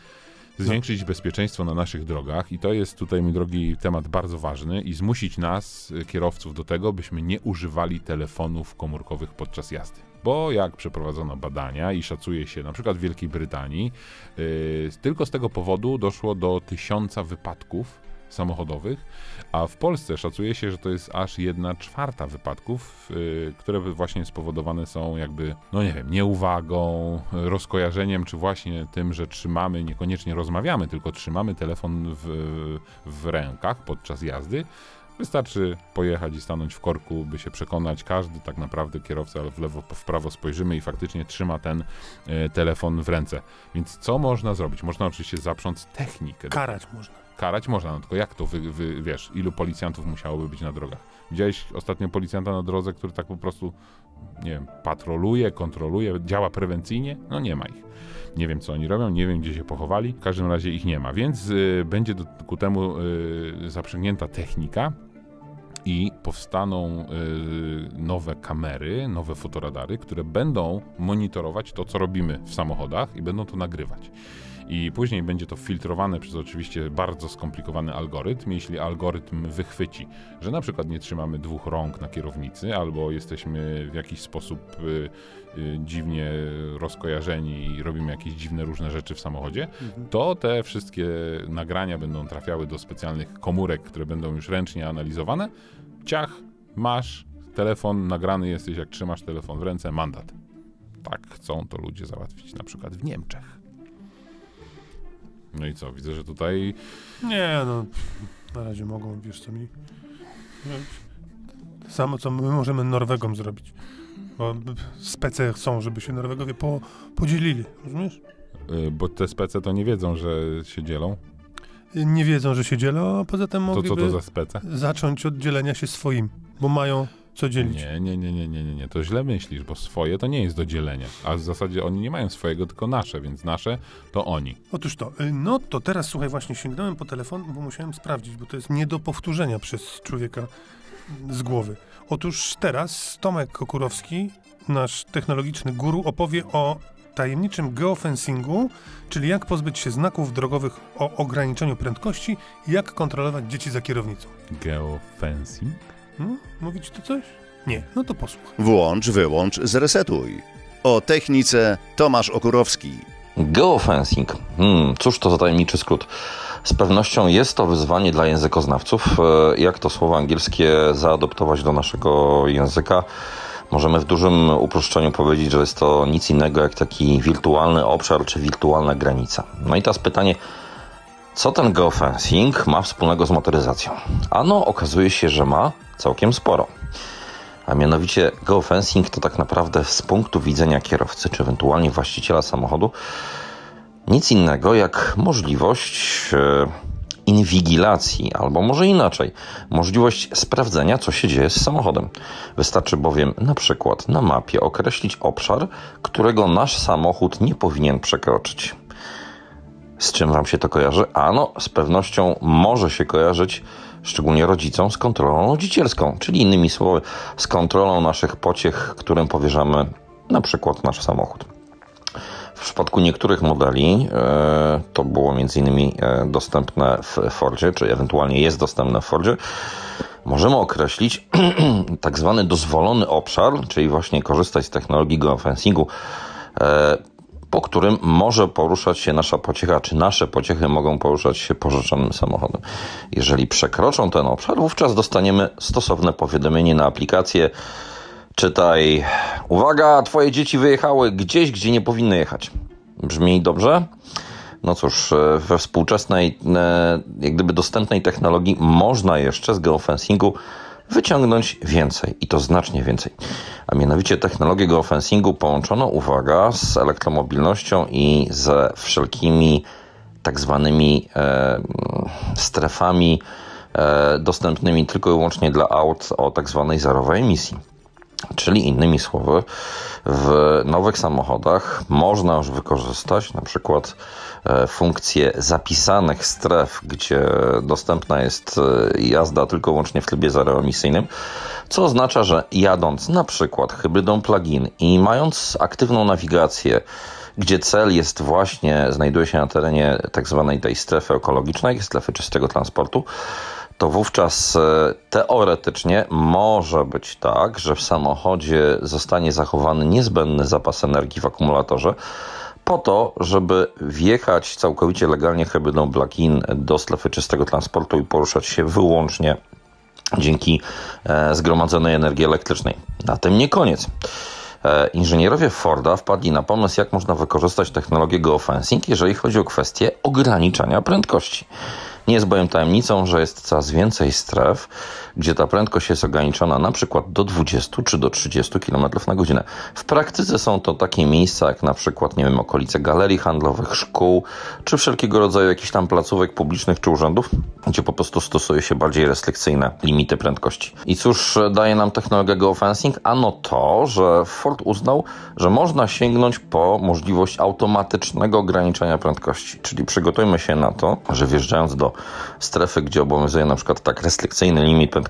Speaker 3: zwiększyć bezpieczeństwo na naszych drogach i to jest tutaj, mój drogi, temat bardzo ważny i zmusić nas, y, kierowców, do tego, byśmy nie używali telefonów komórkowych podczas jazdy. Bo jak przeprowadzono badania i szacuje się na przykład w Wielkiej Brytanii, yy, tylko z tego powodu doszło do tysiąca wypadków samochodowych, a w Polsce szacuje się, że to jest aż jedna czwarta wypadków, yy, które właśnie spowodowane są jakby, no nie wiem, nieuwagą, rozkojarzeniem, czy właśnie tym, że trzymamy, niekoniecznie rozmawiamy, tylko trzymamy telefon w, w rękach podczas jazdy. Wystarczy pojechać i stanąć w korku, by się przekonać. Każdy tak naprawdę kierowca w lewo, w prawo spojrzymy i faktycznie trzyma ten e, telefon w ręce. Więc co można zrobić? Można oczywiście zaprząc technikę.
Speaker 2: Karać można.
Speaker 3: Karać można, no tylko jak to, wy, wy, wiesz, ilu policjantów musiałoby być na drogach? Widziałeś ostatnio policjanta na drodze, który tak po prostu, nie wiem, patroluje, kontroluje, działa prewencyjnie? No nie ma ich. Nie wiem, co oni robią, nie wiem, gdzie się pochowali. W każdym razie ich nie ma, więc y, będzie do, ku temu y, zaprzęgnięta technika, i powstaną y, nowe kamery, nowe fotoradary, które będą monitorować to, co robimy w samochodach i będą to nagrywać. I później będzie to filtrowane przez oczywiście bardzo skomplikowany algorytm. Jeśli algorytm wychwyci, że na przykład nie trzymamy dwóch rąk na kierownicy, albo jesteśmy w jakiś sposób y, y, dziwnie rozkojarzeni i robimy jakieś dziwne różne rzeczy w samochodzie, to te wszystkie nagrania będą trafiały do specjalnych komórek, które będą już ręcznie analizowane. Ciach, masz telefon nagrany jesteś, jak trzymasz telefon w ręce, mandat. Tak chcą to ludzie załatwić na przykład w Niemczech. No i co, widzę, że tutaj
Speaker 2: Nie, no, na razie mogą, wiesz co mi... Samo, co my możemy Norwegom zrobić. Bo spece chcą, żeby się Norwegowie po, podzielili, rozumiesz?
Speaker 3: Y, Bo te spece to nie wiedzą, że się dzielą.
Speaker 2: Nie wiedzą, że się dzielą, a poza tym
Speaker 3: To
Speaker 2: mogliby
Speaker 3: co to za spece?
Speaker 2: zacząć od dzielenia się swoim, bo mają co dzielić.
Speaker 3: Nie, nie, nie, nie, nie, nie, nie. To źle myślisz, bo swoje to nie jest do dzielenia. A w zasadzie oni nie mają swojego, tylko nasze, więc nasze to oni.
Speaker 2: Otóż to, y, no to teraz słuchaj, właśnie sięgnąłem po telefon, bo musiałem sprawdzić, bo to jest nie do powtórzenia przez człowieka z głowy. Otóż teraz Tomek Kokurowski, nasz technologiczny guru, opowie o tajemniczym geofencingu, czyli jak pozbyć się znaków drogowych o ograniczeniu prędkości i jak kontrolować dzieci za kierownicą.
Speaker 3: Geofencing?
Speaker 2: Mówić tu coś? Nie, no to posłuchaj.
Speaker 1: Włącz, wyłącz, zresetuj. O technice Tomasz Okurowski.
Speaker 5: Geofencing. Hmm, cóż to za tajemniczy skrót? Z pewnością jest to wyzwanie dla językoznawców. E, Jak to słowo angielskie zaadoptować do naszego języka? Możemy w dużym uproszczeniu powiedzieć, że jest to nic innego jak taki wirtualny obszar czy wirtualna granica. No i teraz pytanie, co ten geofencing ma wspólnego z motoryzacją? Ano, okazuje się, że ma całkiem sporo. A mianowicie geofencing to tak naprawdę z punktu widzenia kierowcy czy ewentualnie właściciela samochodu nic innego jak możliwość e, inwigilacji, albo może inaczej, możliwość sprawdzenia, co się dzieje z samochodem. Wystarczy bowiem na przykład na mapie określić obszar, którego nasz samochód nie powinien przekroczyć. Z czym Wam się to kojarzy? Ano, z pewnością może się kojarzyć szczególnie rodzicom z kontrolą rodzicielską, czyli innymi słowy, z kontrolą naszych pociech, którym powierzamy na przykład nasz samochód. W przypadku niektórych modeli e, to było m.in. E, dostępne w Fordzie, czy ewentualnie jest dostępne w Fordzie. Możemy określić tak zwany dozwolony obszar, czyli właśnie korzystać z technologii geofencingu, e, po którym może poruszać się nasza pociecha, czy nasze pociechy mogą poruszać się pożyczonym samochodem. Jeżeli przekroczą ten obszar, wówczas dostaniemy stosowne powiadomienie na aplikację. Czytaj, uwaga, twoje dzieci wyjechały gdzieś, gdzie nie powinny jechać. Brzmi dobrze? No cóż, e, we współczesnej, e, jak gdyby dostępnej technologii można jeszcze z geofencingu wyciągnąć więcej i to znacznie więcej. A mianowicie technologię geofencingu połączono, uwaga, z elektromobilnością i ze wszelkimi tak zwanymi e, strefami e, dostępnymi tylko i wyłącznie dla aut o tak zwanej zerowej emisji. Czyli innymi słowy, w nowych samochodach można już wykorzystać na przykład e, funkcję zapisanych stref, gdzie dostępna jest e, jazda tylko i wyłącznie w trybie zeroemisyjnym, co oznacza, że jadąc na przykład hybrydą plug-in i mając aktywną nawigację, gdzie cel jest właśnie, znajduje się na terenie tak zwanej tej strefy ekologicznej, strefy czystego transportu, to wówczas e, teoretycznie może być tak, że w samochodzie zostanie zachowany niezbędny zapas energii w akumulatorze, po to, żeby wjechać całkowicie legalnie hybrydą plug-in do strefy czystego transportu i poruszać się wyłącznie dzięki e, zgromadzonej energii elektrycznej. Na tym nie koniec. E, inżynierowie Forda wpadli na pomysł, jak można wykorzystać technologię geofencing, jeżeli chodzi o kwestię ograniczania prędkości. Nie jest bowiem tajemnicą, że jest coraz więcej stref, gdzie ta prędkość jest ograniczona na przykład do 20 czy do 30 km na godzinę. W praktyce są to takie miejsca jak na przykład, nie wiem, okolice galerii handlowych, szkół, czy wszelkiego rodzaju jakichś tam placówek publicznych czy urzędów, gdzie po prostu stosuje się bardziej restrykcyjne limity prędkości. I cóż daje nam technologia geofencing? Ano to, że Ford uznał, że można sięgnąć po możliwość automatycznego ograniczania prędkości. Czyli przygotujmy się na to, że wjeżdżając do strefy, gdzie obowiązuje na przykład tak restrykcyjny limit prędkości,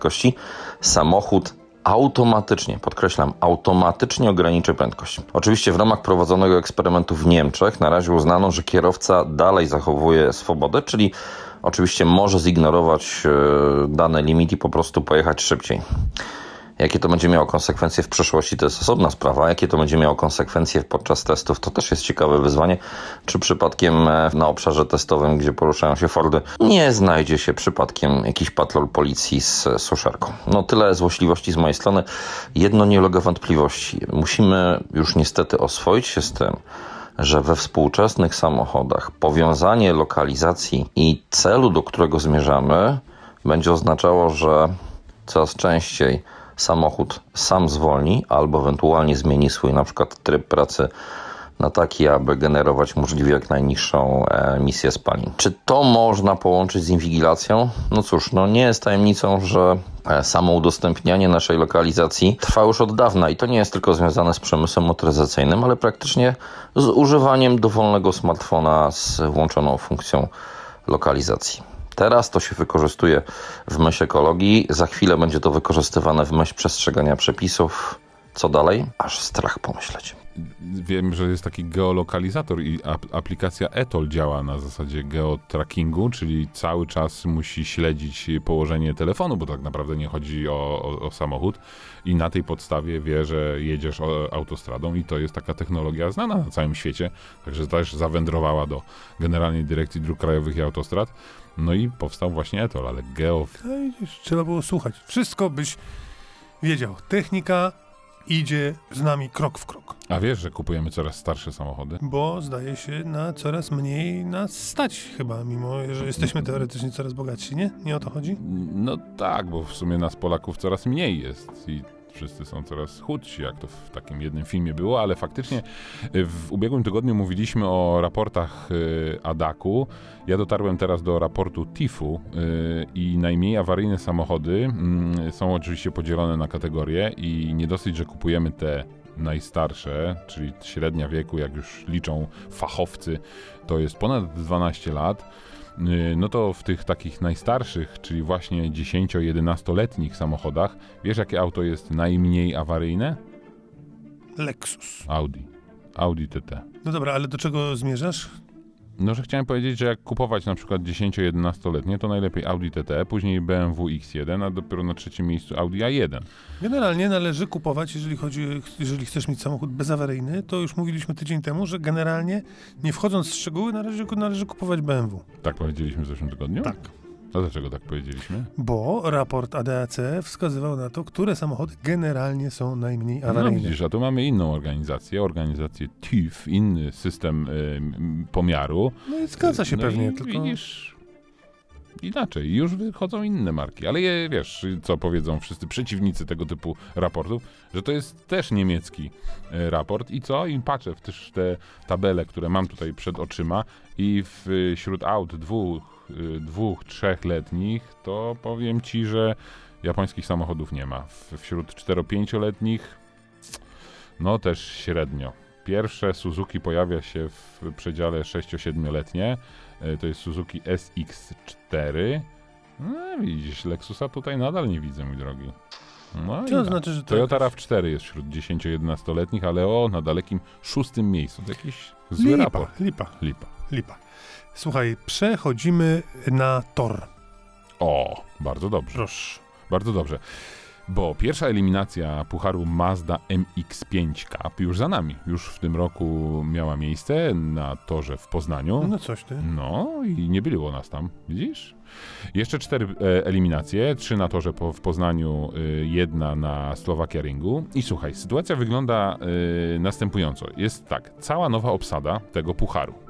Speaker 5: samochód automatycznie, podkreślam, automatycznie ograniczy prędkość. Oczywiście w ramach prowadzonego eksperymentu w Niemczech na razie uznano, że kierowca dalej zachowuje swobodę, czyli oczywiście może zignorować e, dane limit i po prostu pojechać szybciej. Jakie to będzie miało konsekwencje w przyszłości, to jest osobna sprawa. Jakie to będzie miało konsekwencje podczas testów, to też jest ciekawe wyzwanie. Czy przypadkiem e, na obszarze testowym, gdzie poruszają się Fordy, nie znajdzie się przypadkiem jakiś patrol policji z suszarką? No tyle złośliwości z mojej strony. Jedno nie ulega wątpliwości. Musimy już niestety oswoić się z tym, że we współczesnych samochodach powiązanie lokalizacji i celu, do którego zmierzamy, będzie oznaczało, że coraz częściej samochód sam zwolni albo ewentualnie zmieni swój na przykład tryb pracy na taki, aby generować możliwie jak najniższą emisję spalin. Czy to można połączyć z inwigilacją? No cóż, no nie jest tajemnicą, że e, samo udostępnianie naszej lokalizacji trwa już od dawna i to nie jest tylko związane z przemysłem motoryzacyjnym, ale praktycznie z używaniem dowolnego smartfona z włączoną funkcją lokalizacji. Teraz to się wykorzystuje w myśl ekologii, za chwilę będzie to wykorzystywane w myśl przestrzegania przepisów. Co dalej? Aż strach pomyśleć.
Speaker 3: Wiem, że jest taki geolokalizator i aplikacja Etol działa na zasadzie geotrackingu, czyli cały czas musi śledzić położenie telefonu, bo tak naprawdę nie chodzi o, o, o samochód i na tej podstawie wie, że jedziesz autostradą i to jest taka technologia znana na całym świecie, także też zawędrowała do Generalnej Dyrekcji Dróg Krajowych i Autostrad. No i powstał właśnie Etol, ale geo...
Speaker 2: No widzisz, trzeba było słuchać. Wszystko byś wiedział. Technika idzie z nami krok w krok.
Speaker 3: A wiesz, że kupujemy coraz starsze samochody?
Speaker 2: Bo zdaje się na coraz mniej nas stać chyba, mimo że jesteśmy teoretycznie coraz bogatsi, nie? Nie o to chodzi?
Speaker 3: No tak, bo w sumie nas Polaków coraz mniej jest i wszyscy są coraz chudsi, jak to w takim jednym filmie było, ale faktycznie y, w ubiegłym tygodniu mówiliśmy o raportach y, ADAKU. Ja dotarłem teraz do raportu TIFU y, i najmniej awaryjne samochody mm, są oczywiście podzielone na kategorie i nie dosyć, że kupujemy te najstarsze, czyli średnia wieku, jak już liczą fachowcy, to jest ponad 12 lat no to w tych takich najstarszych, czyli właśnie 10-11-letnich samochodach, wiesz jakie auto jest najmniej awaryjne?
Speaker 2: Lexus.
Speaker 3: Audi. Audi TT.
Speaker 2: No dobra, ale do czego zmierzasz?
Speaker 3: No, że chciałem powiedzieć, że jak kupować na przykład 10-11-letnie, to najlepiej Audi TT, później BMW X1, a dopiero na trzecim miejscu Audi A1.
Speaker 2: Generalnie należy kupować, jeżeli chodzi, jeżeli chcesz mieć samochód bezawaryjny, to już mówiliśmy tydzień temu, że generalnie, nie wchodząc w szczegóły, należy, należy kupować BMW.
Speaker 3: Tak powiedzieliśmy w zeszłym tygodniu?
Speaker 2: Tak.
Speaker 3: A dlaczego tak powiedzieliśmy?
Speaker 2: Bo raport ADAC wskazywał na to, które samochody generalnie są najmniej
Speaker 3: No
Speaker 2: awaryjne.
Speaker 3: widzisz, a tu mamy inną organizację, organizację TIF, inny system y, pomiaru.
Speaker 2: No i zgadza się
Speaker 3: no
Speaker 2: pewnie,
Speaker 3: i
Speaker 2: tylko...
Speaker 3: widzisz, inaczej, już wychodzą inne marki, ale je, wiesz, co powiedzą wszyscy przeciwnicy tego typu raportów, że to jest też niemiecki e, raport i co? I patrzę w też te tabele, które mam tutaj przed oczyma i w, wśród aut dwóch, y, dwóch, trzechletnich, to powiem ci, że japońskich samochodów nie ma. Wśród 4-5-letnich no też średnio. Pierwsze Suzuki pojawia się w przedziale 6-7-letnie. E, To jest Suzuki SX4. No widzisz, Lexusa tutaj nadal nie widzę, mój drogi. No i
Speaker 2: To
Speaker 3: tak.
Speaker 2: znaczy, że to
Speaker 3: Toyota RAV4 jest wśród 10-11-letnich, ale o, na dalekim szóstym miejscu. To jakiś zły
Speaker 2: lipa,
Speaker 3: raport.
Speaker 2: lipa,
Speaker 3: Lipa.
Speaker 2: lipa. Słuchaj, przechodzimy na tor.
Speaker 3: O, bardzo dobrze.
Speaker 2: Proszę.
Speaker 3: Bardzo dobrze. bo pierwsza eliminacja Pucharu Mazda MX-5 Cup już za nami. Już w tym roku miała miejsce na torze w Poznaniu.
Speaker 2: No coś ty.
Speaker 3: No i nie było nas tam, widzisz? Jeszcze cztery e, eliminacje, trzy na torze po, w Poznaniu, e, jedna na Slovakia Ringu. I słuchaj, sytuacja wygląda e, następująco. Jest tak, cała nowa obsada tego pucharu.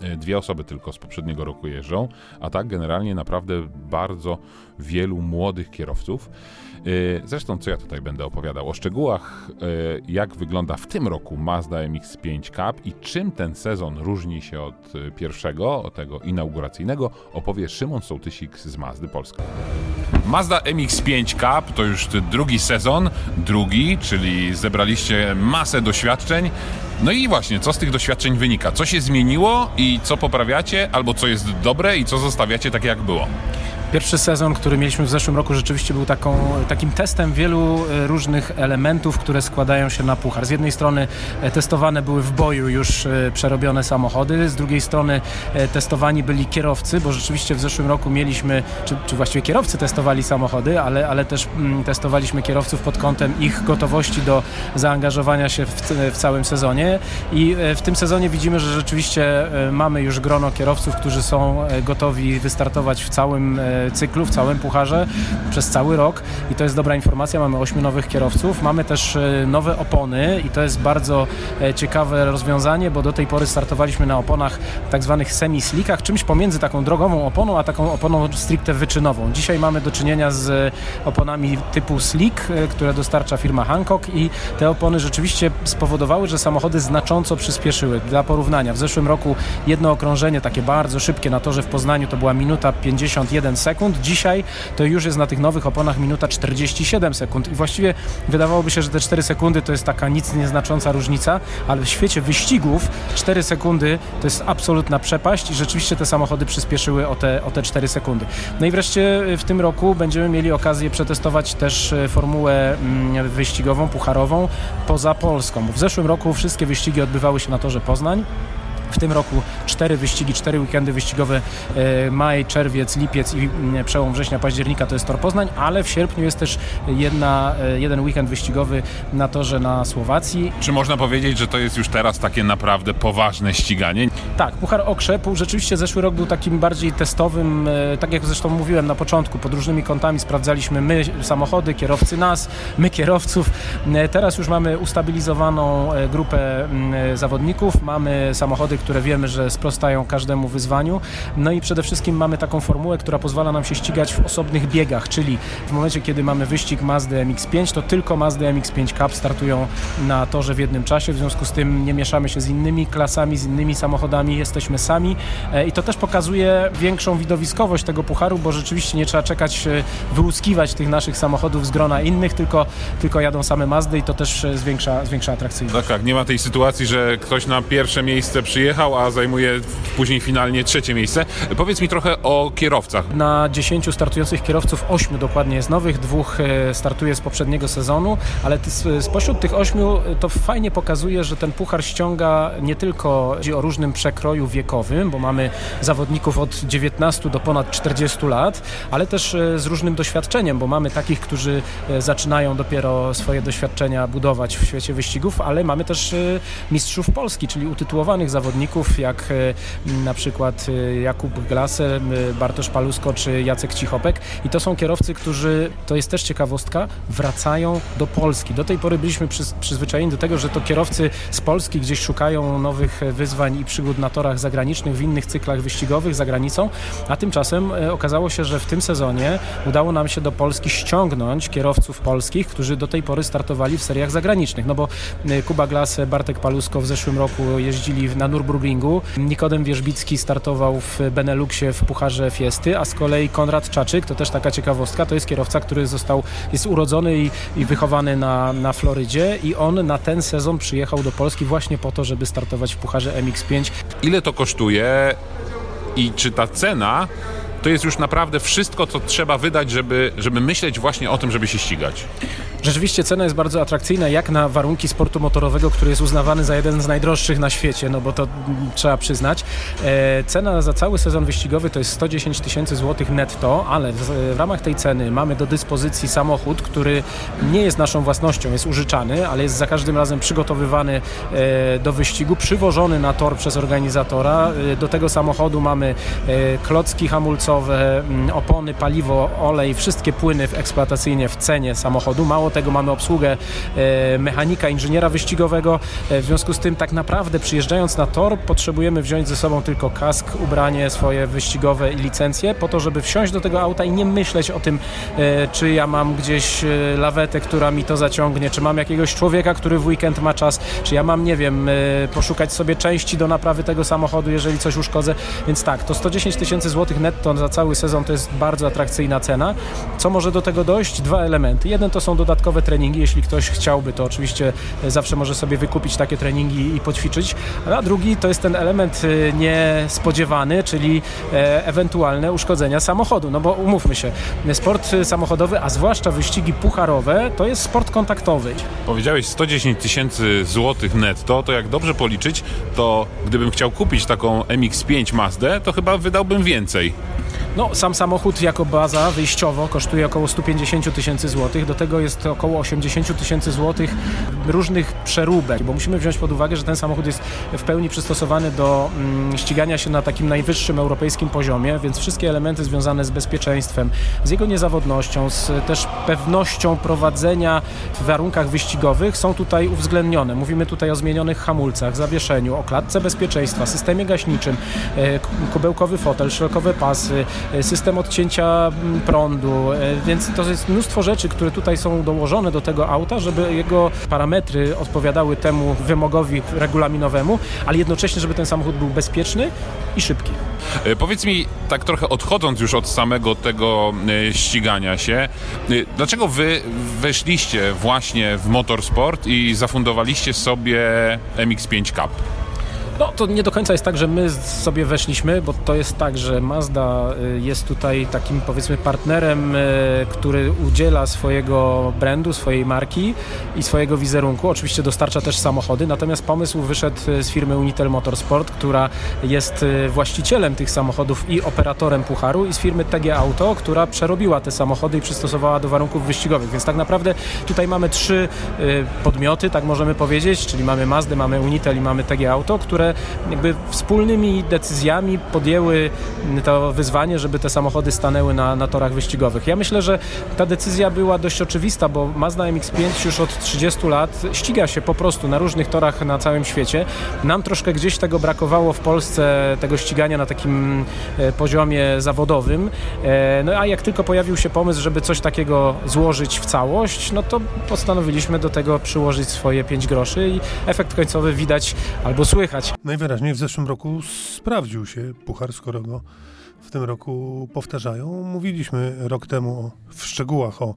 Speaker 3: E, Dwie osoby tylko z poprzedniego roku jeżdżą, a tak generalnie naprawdę bardzo wielu młodych kierowców. E, Zresztą, co ja tutaj będę opowiadał? O szczegółach, e, jak wygląda w tym roku Mazda MX-5 Cup i czym ten sezon różni się od pierwszego, od tego inauguracyjnego, opowie Szymon Sołtysik z Mazdy Polska. Mazda MX-5 Cup to już drugi sezon, drugi, czyli zebraliście masę doświadczeń. No i właśnie, co z tych doświadczeń wynika? Co się zmieniło i co poprawiacie, albo co jest dobre i co zostawiacie tak jak było?
Speaker 6: Pierwszy sezon, który mieliśmy w zeszłym roku, rzeczywiście był taką, takim testem wielu e, różnych elementów, które składają się na puchar. Z jednej strony e, testowane były w boju już e, przerobione samochody, z drugiej strony testowani byli kierowcy, bo rzeczywiście w zeszłym roku mieliśmy, czy, czy właściwie kierowcy testowali samochody, ale, ale też mm, testowaliśmy kierowców pod kątem ich gotowości do zaangażowania się w, w całym sezonie i e, w tym sezonie widzimy, że rzeczywiście e, mamy już grono kierowców, którzy są e, gotowi wystartować w całym cyklu, w całym pucharze przez cały rok i to jest dobra informacja. Mamy ośmiu nowych kierowców, mamy też nowe opony i to jest bardzo ciekawe rozwiązanie, bo do tej pory startowaliśmy na oponach tak zwanych semi-slickach, czymś pomiędzy taką drogową oponą, a taką oponą stricte wyczynową. Dzisiaj mamy do czynienia z oponami typu slick, które dostarcza firma Hancock i te opony rzeczywiście spowodowały, że samochody znacząco przyspieszyły. Dla porównania, w zeszłym roku jedno okrążenie takie bardzo szybkie na torze w Poznaniu to była minuta 51 sekund. Dzisiaj to już jest na tych nowych oponach minuta 47 sekund i właściwie wydawałoby się, że te 4 sekundy to jest taka nic nieznacząca różnica, ale w świecie wyścigów 4 sekundy to jest absolutna przepaść i rzeczywiście te samochody przyspieszyły o te, o te 4 sekundy. No i wreszcie w tym roku będziemy mieli okazję przetestować też e, formułę mm, wyścigową, pucharową poza Polską. W zeszłym roku wszystkie wyścigi odbywały się na torze Poznań. W tym roku cztery wyścigi, cztery weekendy wyścigowe, e, maj, czerwiec, lipiec i mm, przełom września, października to jest Tor Poznań, ale w sierpniu jest też jedna, e, jeden weekend wyścigowy na torze na Słowacji.
Speaker 3: Czy można powiedzieć, że to jest już teraz takie naprawdę poważne ściganie?
Speaker 6: Tak, Puchar Okrzep rzeczywiście zeszły rok był takim bardziej testowym, e, tak jak zresztą mówiłem na początku, pod różnymi kątami sprawdzaliśmy my samochody, kierowcy nas, my kierowców. Teraz już mamy ustabilizowaną grupę m, e, zawodników, mamy samochody, które wiemy, że sprostają każdemu wyzwaniu, no i przede wszystkim mamy taką formułę, która pozwala nam się ścigać w osobnych biegach, czyli w momencie, kiedy mamy wyścig Mazdy MX-5, to tylko Mazdy MX-5 Cup startują na torze w jednym czasie, w związku z tym nie mieszamy się z innymi klasami, z innymi samochodami, jesteśmy sami. E, i to też pokazuje większą widowiskowość tego pucharu, bo rzeczywiście nie trzeba czekać, e, wyłuskiwać tych naszych samochodów z grona innych, tylko, tylko jadą same Mazdy i to też e, zwiększa, zwiększa atrakcyjność.
Speaker 3: Tak, tak, nie ma tej sytuacji, że ktoś na pierwsze miejsce przyjechał, a zajmuje później finalnie trzecie miejsce. Powiedz mi trochę o kierowcach.
Speaker 6: Na 10 startujących kierowców 8 dokładnie jest nowych, dwóch e, startuje z poprzedniego sezonu, ale spośród tych 8 to fajnie pokazuje, że ten puchar ściąga nie tylko o różnym przekroju wiekowym, bo mamy zawodników od 19 do ponad 40 lat, ale też e, z różnym doświadczeniem, bo mamy takich, którzy e, zaczynają dopiero swoje doświadczenia budować w świecie wyścigów, ale mamy też e, mistrzów Polski, czyli utytułowanych zawodników, jak e, na przykład e, Jakub Glaser, Bartosz Palusko czy Jacek Cichopek. I to są kierowcy, którzy, to jest też ciekawostka, wracają do Polski. Do tej pory byliśmy przyz, przyzwyczajeni do tego, że to kierowcy z Polski gdzieś szukają nowych e, wyzwań i przygód na torach zagranicznych, w innych cyklach wyścigowych za granicą, a tymczasem okazało się, że w tym sezonie udało nam się do Polski ściągnąć kierowców polskich, którzy do tej pory startowali w seriach zagranicznych. No bo Kuba Glas, Bartek Palusko w zeszłym roku jeździli na Nürburgringu, Nikodem Wierzbicki startował w Beneluxie w Pucharze Fiesty, a z kolei Konrad Czaczyk, to też taka ciekawostka, to jest kierowca, który został, jest urodzony i, i wychowany na, na Florydzie i on na ten sezon przyjechał do Polski właśnie po to, żeby startować w Pucharze MX5.
Speaker 3: Ile to kosztuje i czy ta cena to jest już naprawdę wszystko, co trzeba wydać, żeby, żeby myśleć właśnie o tym, żeby się ścigać.
Speaker 6: Rzeczywiście cena jest bardzo atrakcyjna, jak na warunki sportu motorowego, który jest uznawany za jeden z najdroższych na świecie, no bo to mm, trzeba przyznać. E, cena za cały sezon wyścigowy to jest 110 tysięcy złotych netto, ale w, w ramach tej ceny mamy do dyspozycji samochód, który nie jest naszą własnością, jest użyczany, ale jest za każdym razem przygotowywany e, do wyścigu, przywożony na tor przez organizatora. E, do tego samochodu mamy e, klocki hamulcowe, m, opony, paliwo, olej, wszystkie płyny w eksploatacyjnie w cenie samochodu. Mało tego mamy obsługę e, mechanika, inżyniera wyścigowego. E, w związku z tym tak naprawdę przyjeżdżając na tor potrzebujemy wziąć ze sobą tylko kask, ubranie swoje wyścigowe i licencję po to, żeby wsiąść do tego auta i nie myśleć o tym, e, czy ja mam gdzieś lawetę, która mi to zaciągnie, czy mam jakiegoś człowieka, który w weekend ma czas, czy ja mam, nie wiem, poszukać sobie części do naprawy tego samochodu, jeżeli coś uszkodzę. Więc tak, to 110 tysięcy złotych netto za cały sezon to jest bardzo atrakcyjna cena. Co może do tego dojść? Dwa elementy. Jeden to są dodatkowe treningi, jeśli ktoś chciałby, to oczywiście e, zawsze może sobie wykupić takie treningi i poćwiczyć. A drugi to jest ten element e, niespodziewany, czyli e, ewentualne uszkodzenia samochodu. No bo umówmy się, sport samochodowy, a zwłaszcza wyścigi pucharowe, to jest sport kontaktowy.
Speaker 3: Powiedziałeś 110 tysięcy złotych netto, to jak dobrze policzyć, to gdybym chciał kupić taką MX-5 Mazdę, to chyba wydałbym więcej.
Speaker 6: No, sam samochód jako baza wyjściowo kosztuje około 150 tysięcy złotych, do tego jest około 80 tysięcy złotych różnych przeróbek, bo musimy wziąć pod uwagę, że ten samochód jest w pełni przystosowany do mm, ścigania się na takim najwyższym europejskim poziomie, więc wszystkie elementy związane z bezpieczeństwem, z jego niezawodnością, z też pewnością prowadzenia w warunkach wyścigowych są tutaj uwzględnione. Mówimy tutaj o zmienionych hamulcach, zawieszeniu, o klatce bezpieczeństwa, systemie gaśniczym, e, kubełkowy fotel, szerokowe pasy, system odcięcia mm, prądu, e, więc to jest mnóstwo rzeczy, które tutaj są dołożone do tego auta, żeby jego parametry odpowiadały temu wymogowi regulaminowemu, ale jednocześnie, żeby ten samochód był bezpieczny i szybki.
Speaker 3: E, Powiedz mi, tak trochę odchodząc już od samego tego e, ścigania się, e, dlaczego wy weszliście właśnie w motorsport i zafundowaliście sobie MX-5 Cup?
Speaker 6: No to nie do końca jest tak, że my sobie weszliśmy, bo to jest tak, że Mazda y, jest tutaj takim powiedzmy partnerem, y, który udziela swojego brandu, swojej marki i swojego wizerunku. Oczywiście dostarcza też samochody, natomiast pomysł wyszedł y, z firmy Unitel Motorsport, która jest właścicielem tych samochodów i operatorem pucharu i z firmy TG Auto, która przerobiła te samochody i przystosowała do warunków wyścigowych. Więc tak naprawdę tutaj mamy trzy podmioty, tak możemy powiedzieć, czyli mamy Mazdę, mamy Unitel i mamy TG Auto, które jakby wspólnymi decyzjami podjęły to wyzwanie, żeby te samochody stanęły na, na torach wyścigowych. Ja myślę, że ta decyzja była dość oczywista, bo Mazda MX-5 już od 30 lat ściga się po prostu na różnych torach na całym świecie. Nam troszkę gdzieś tego brakowało w Polsce, tego ścigania na takim e, poziomie zawodowym. E, No a jak tylko pojawił się pomysł, żeby coś takiego złożyć w całość, no to postanowiliśmy do tego przyłożyć swoje 5 groszy i efekt końcowy widać albo słychać.
Speaker 2: Najwyraźniej w zeszłym roku sprawdził się puchar, skoro go w tym roku powtarzają. Mówiliśmy rok temu o, w szczegółach o,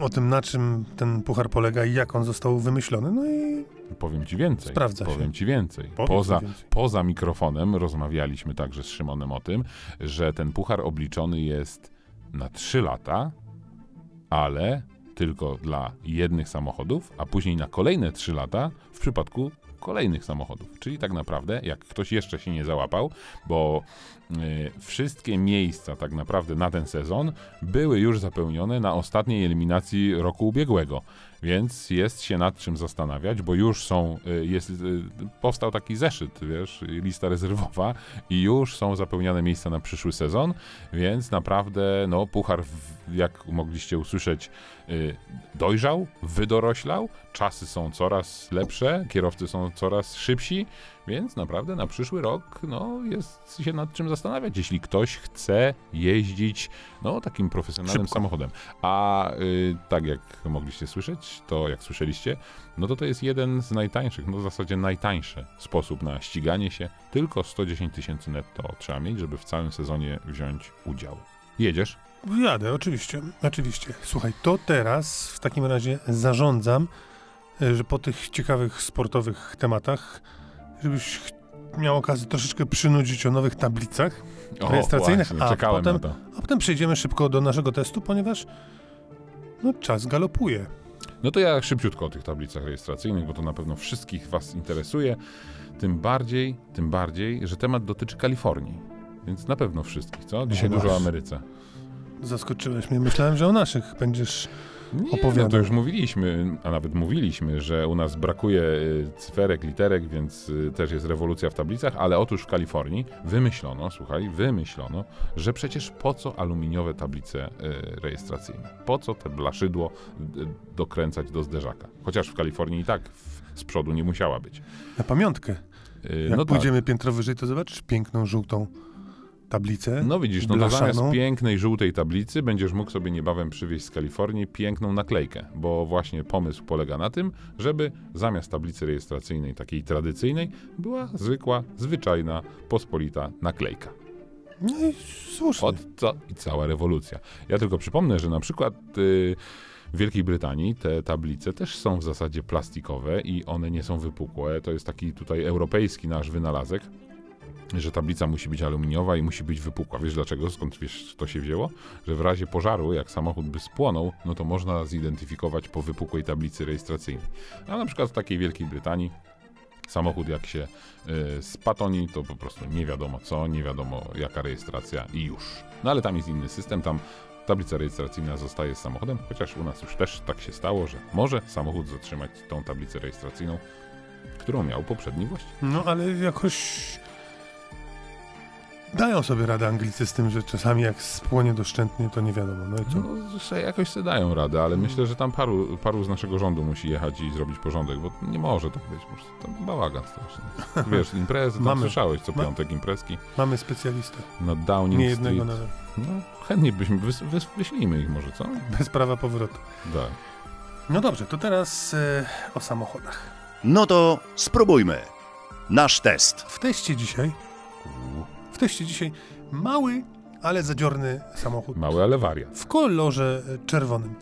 Speaker 2: o tym, na czym ten puchar polega i jak on został wymyślony. No i
Speaker 3: Powiem ci więcej.
Speaker 2: Sprawdza się.
Speaker 3: Powiem ci więcej.
Speaker 2: Powiedz
Speaker 3: poza,
Speaker 2: mi więcej.
Speaker 3: poza mikrofonem rozmawialiśmy także z Szymonem o tym, że ten puchar obliczony jest na 3 lata, ale tylko dla jednych samochodów, a później na kolejne 3 lata w przypadku kolejnych samochodów. Czyli tak naprawdę, jak ktoś jeszcze się nie załapał, bo y, wszystkie miejsca tak naprawdę na ten sezon były już zapełnione na ostatniej eliminacji roku ubiegłego. Więc jest się nad czym zastanawiać, bo już są, y, jest, y, powstał taki zeszyt, wiesz, lista rezerwowa i już są zapełniane miejsca na przyszły sezon, więc naprawdę, no, puchar, jak mogliście usłyszeć, y, dojrzał, wydoroślał, czasy są coraz lepsze, kierowcy są coraz szybsi, więc naprawdę na przyszły rok, no, jest się nad czym zastanawiać, jeśli ktoś chce jeździć, no, takim profesjonalnym
Speaker 2: Szybko.
Speaker 3: samochodem. A y, tak jak mogliście słyszeć, to jak słyszeliście, no to to jest jeden z najtańszych, no w zasadzie najtańszy sposób na ściganie się. Tylko 110 tysięcy netto trzeba mieć, żeby w całym sezonie wziąć udział. Jedziesz?
Speaker 2: Jadę, oczywiście, oczywiście. Słuchaj, to teraz w takim razie zarządzam, e, że po tych ciekawych sportowych tematach, żebyś miał okazję troszeczkę przynudzić o nowych tablicach,
Speaker 3: O,
Speaker 2: rejestracyjnych,
Speaker 3: właśnie,
Speaker 2: a, potem, a potem przejdziemy szybko do naszego testu, ponieważ no, czas galopuje.
Speaker 3: No to ja szybciutko o tych tablicach rejestracyjnych, bo to na pewno wszystkich Was interesuje. Tym bardziej, tym bardziej, że temat dotyczy Kalifornii. Więc na pewno wszystkich, co? Dzisiaj
Speaker 2: No
Speaker 3: dużo o. Ameryce.
Speaker 2: Zaskoczyłeś mnie. Myślałem, że o naszych będziesz...
Speaker 3: Nie, no
Speaker 2: Opowiadam.
Speaker 3: to już mówiliśmy, a nawet mówiliśmy, że u nas brakuje y, cyferek, literek, więc y, też jest rewolucja w tablicach, ale otóż w Kalifornii wymyślono, słuchaj, wymyślono, że przecież po co aluminiowe tablice y, rejestracyjne? Po co te blaszydło dokręcać do zderzaka? Chociaż w Kalifornii i tak z przodu nie musiała być.
Speaker 2: Na pamiątkę. Jak
Speaker 3: no tak.
Speaker 2: pójdziemy piętro wyżej, to zobaczysz piękną, żółtą tablicę.
Speaker 3: No widzisz, no to zamiast pięknej żółtej tablicy będziesz mógł sobie niebawem przywieźć z Kalifornii piękną naklejkę, bo właśnie pomysł polega na tym, żeby zamiast tablicy rejestracyjnej takiej tradycyjnej była zwykła, zwyczajna, pospolita naklejka.
Speaker 2: No i słusznie.
Speaker 3: Od co i cała rewolucja. Ja tylko przypomnę, że na przykład y, w Wielkiej Brytanii te tablice też są w zasadzie plastikowe i one nie są wypukłe. To jest taki tutaj europejski nasz wynalazek, że tablica musi być aluminiowa i musi być wypukła. Wiesz dlaczego? Skąd wiesz, to się wzięło? Że w razie pożaru, jak samochód by spłonął, no to można zidentyfikować po wypukłej tablicy rejestracyjnej. A na przykład w takiej Wielkiej Brytanii samochód jak się y, spatoni, to po prostu nie wiadomo co, nie wiadomo jaka rejestracja i już. No ale tam jest inny system, tam tablica rejestracyjna zostaje z samochodem, chociaż u nas już też tak się stało, że może samochód zatrzymać tą tablicę rejestracyjną, którą miał poprzedni właściciel.
Speaker 2: No ale jakoś dają sobie radę Anglicy z tym, że czasami jak spłonie doszczętnie, to nie wiadomo. No i co?
Speaker 3: No, jakoś sobie dają radę, ale myślę, że tam paru, paru z naszego rządu musi jechać i zrobić porządek, bo nie może tak być, tam bałagan straszny. Wiesz, imprezy, tam
Speaker 2: Mamy.
Speaker 3: słyszałeś co
Speaker 2: Ma-
Speaker 3: piątek imprezki
Speaker 2: Mamy specjalistę.
Speaker 3: na Downing
Speaker 2: Nie jednego
Speaker 3: Street.
Speaker 2: nawet.
Speaker 3: No, chętnie byśmy, wys, wys, wyślijmy ich może, co?
Speaker 2: Bez prawa powrotu.
Speaker 3: Tak.
Speaker 2: No dobrze, to teraz e, o samochodach.
Speaker 1: No to spróbujmy. Nasz test.
Speaker 2: W teście dzisiaj, w teście dzisiaj mały, ale zadziorny samochód
Speaker 3: Mały, ale wariat.
Speaker 2: w kolorze czerwonym.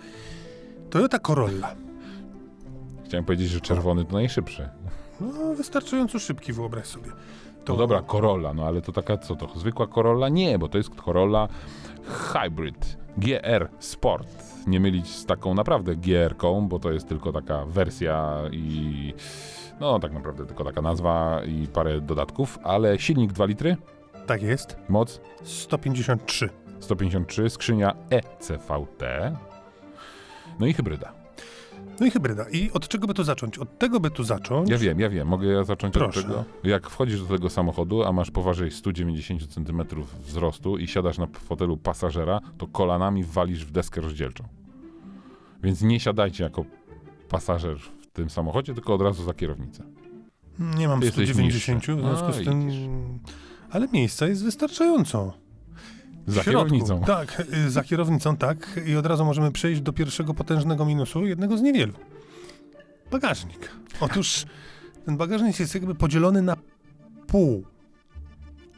Speaker 2: Toyota Corolla.
Speaker 3: Chciałem powiedzieć, że czerwony to najszybszy.
Speaker 2: No, wystarczająco szybki, wyobraź sobie. To
Speaker 3: No dobra, Corolla, no ale to taka, co to, zwykła Corolla? Nie, bo to jest Corolla Hybrid GR Sport. Nie mylić z taką naprawdę GR-ką, bo to jest tylko taka wersja i no tak naprawdę tylko taka nazwa i parę dodatków, ale silnik 2 litry,
Speaker 2: Tak jest.
Speaker 3: moc
Speaker 2: 153.
Speaker 3: 153, skrzynia ECVT, no i hybryda.
Speaker 2: No i hybryda. I od czego by tu zacząć? Od tego by tu zacząć.
Speaker 3: Ja wiem, ja wiem. Mogę ja zacząć
Speaker 2: Proszę.
Speaker 3: od tego? Jak wchodzisz do tego samochodu, a masz powyżej 190 cm wzrostu i siadasz na fotelu pasażera, to kolanami walisz w deskę rozdzielczą. Więc nie siadajcie jako pasażer w tym samochodzie, tylko od razu za kierownicę.
Speaker 2: Nie mam
Speaker 3: Ty jesteś
Speaker 2: 190, w związku z tym...
Speaker 3: widzisz.
Speaker 2: Ale miejsca jest wystarczająco.
Speaker 3: Za
Speaker 2: środku.
Speaker 3: kierownicą.
Speaker 2: Tak, y, za kierownicą tak. I od razu możemy przejść do pierwszego potężnego minusu, jednego z niewielu. Bagażnik. Otóż ten bagażnik jest jakby podzielony na pół.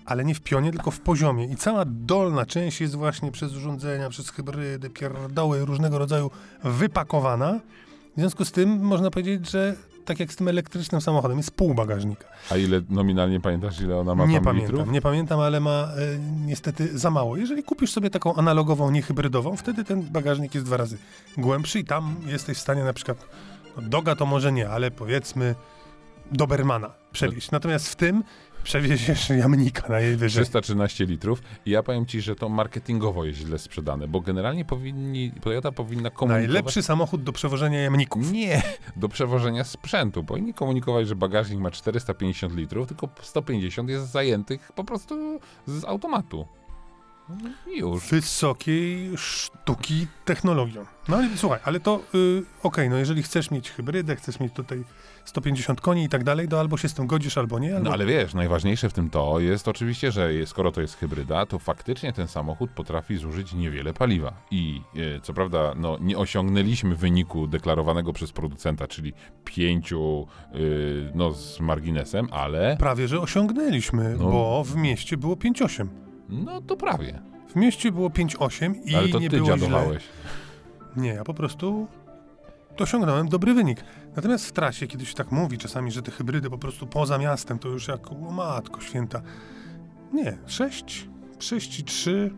Speaker 2: Ale nie w pionie, tylko w poziomie. I cała dolna część jest właśnie przez urządzenia, przez hybrydy, pierdoły różnego rodzaju wypakowana. W związku z tym można powiedzieć, że tak jak z tym elektrycznym samochodem, jest pół bagażnika.
Speaker 3: A ile nominalnie pamiętasz, ile ona ma
Speaker 2: Nie
Speaker 3: tam
Speaker 2: pamiętam,
Speaker 3: litrów?
Speaker 2: nie pamiętam, ale ma e, niestety za mało. Jeżeli kupisz sobie taką analogową, nie hybrydową, wtedy ten bagażnik jest dwa razy głębszy i tam jesteś w stanie na przykład, no doga to może nie, ale powiedzmy Dobermana przewieźć. Natomiast w tym przewieziesz jamnika najwyżej.
Speaker 3: 313 litrów i ja powiem ci, że to marketingowo jest źle sprzedane, bo generalnie powinni, Toyota powinna komunikować...
Speaker 2: Najlepszy samochód do przewożenia jamników.
Speaker 3: Nie, do przewożenia sprzętu. Powinni komunikować, że bagażnik ma 450 litrów, tylko 150 jest zajętych po prostu z automatu. No Już.
Speaker 2: Wysokiej sztuki technologią. No ale słuchaj, ale to y, okej, no jeżeli chcesz mieć hybrydę, chcesz mieć tutaj 150 koni i tak dalej, to albo się z tym godzisz, albo nie. Albo...
Speaker 3: No ale wiesz, najważniejsze w tym to jest oczywiście, że skoro to jest hybryda, to faktycznie ten samochód potrafi zużyć niewiele paliwa. I e, co prawda, no, nie osiągnęliśmy wyniku deklarowanego przez producenta, czyli 5 no, z marginesem, ale
Speaker 2: Prawie, że osiągnęliśmy,
Speaker 3: No.
Speaker 2: bo w mieście było 5,8.
Speaker 3: no to prawie.
Speaker 2: W mieście było 5,8 i
Speaker 3: ale to
Speaker 2: nie
Speaker 3: ty
Speaker 2: było źle. Nie, ja po prostu osiągnąłem dobry wynik. Natomiast w trasie, kiedy się tak mówi czasami, że te hybrydy po prostu poza miastem, to już jak, o matko święta. Nie, 6 33,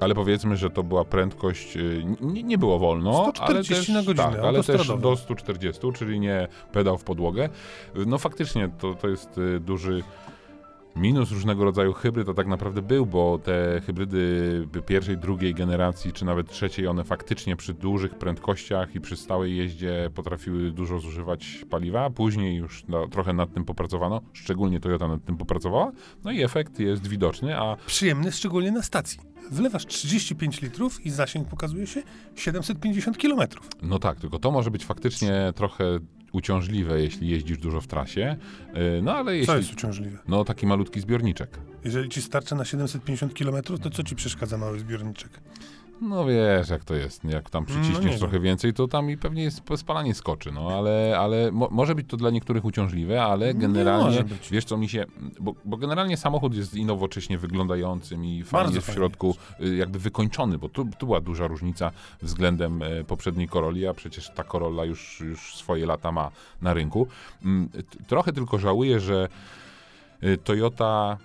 Speaker 3: Ale powiedzmy, że to była prędkość, y, nie, nie było wolno,
Speaker 2: 140
Speaker 3: ale też,
Speaker 2: na godzinę,
Speaker 3: tak, ale też do 140, czyli nie pedał w podłogę. No faktycznie to, to jest y, duży minus różnego rodzaju hybryd, to tak naprawdę był, bo te hybrydy pierwszej, drugiej generacji, czy nawet trzeciej, one faktycznie przy dużych prędkościach i przy stałej jeździe potrafiły dużo zużywać paliwa. Później już no, trochę nad tym popracowano, szczególnie Toyota nad tym popracowała, no i efekt jest widoczny, a
Speaker 2: przyjemny, szczególnie na stacji. Wlewasz 35 litrów i zasięg pokazuje się 750 km.
Speaker 3: No tak, tylko to może być faktycznie trochę uciążliwe, jeśli jeździsz dużo w trasie. Yy, No ale
Speaker 2: Co
Speaker 3: jeśli.
Speaker 2: jest uciążliwe?
Speaker 3: No taki malutki zbiorniczek.
Speaker 2: Jeżeli ci starcza na 750 km, to co ci przeszkadza mały zbiorniczek?
Speaker 3: No wiesz, jak to jest. Jak tam
Speaker 2: No nie
Speaker 3: przyciśniesz
Speaker 2: wiem.
Speaker 3: trochę więcej, to tam i pewnie jest spalanie skoczy. No ale, ale mo może być to dla niektórych uciążliwe, ale
Speaker 2: Nie
Speaker 3: generalnie wiesz co mi się. Bo, bo generalnie samochód jest i nowocześnie wyglądającym i fajnie jest w środku y, jakby wykończony, bo tu, tu była duża różnica względem e, poprzedniej Corolli, a przecież ta Corolla już, już swoje lata ma na rynku. Mm, Trochę tylko żałuję, że y, Toyota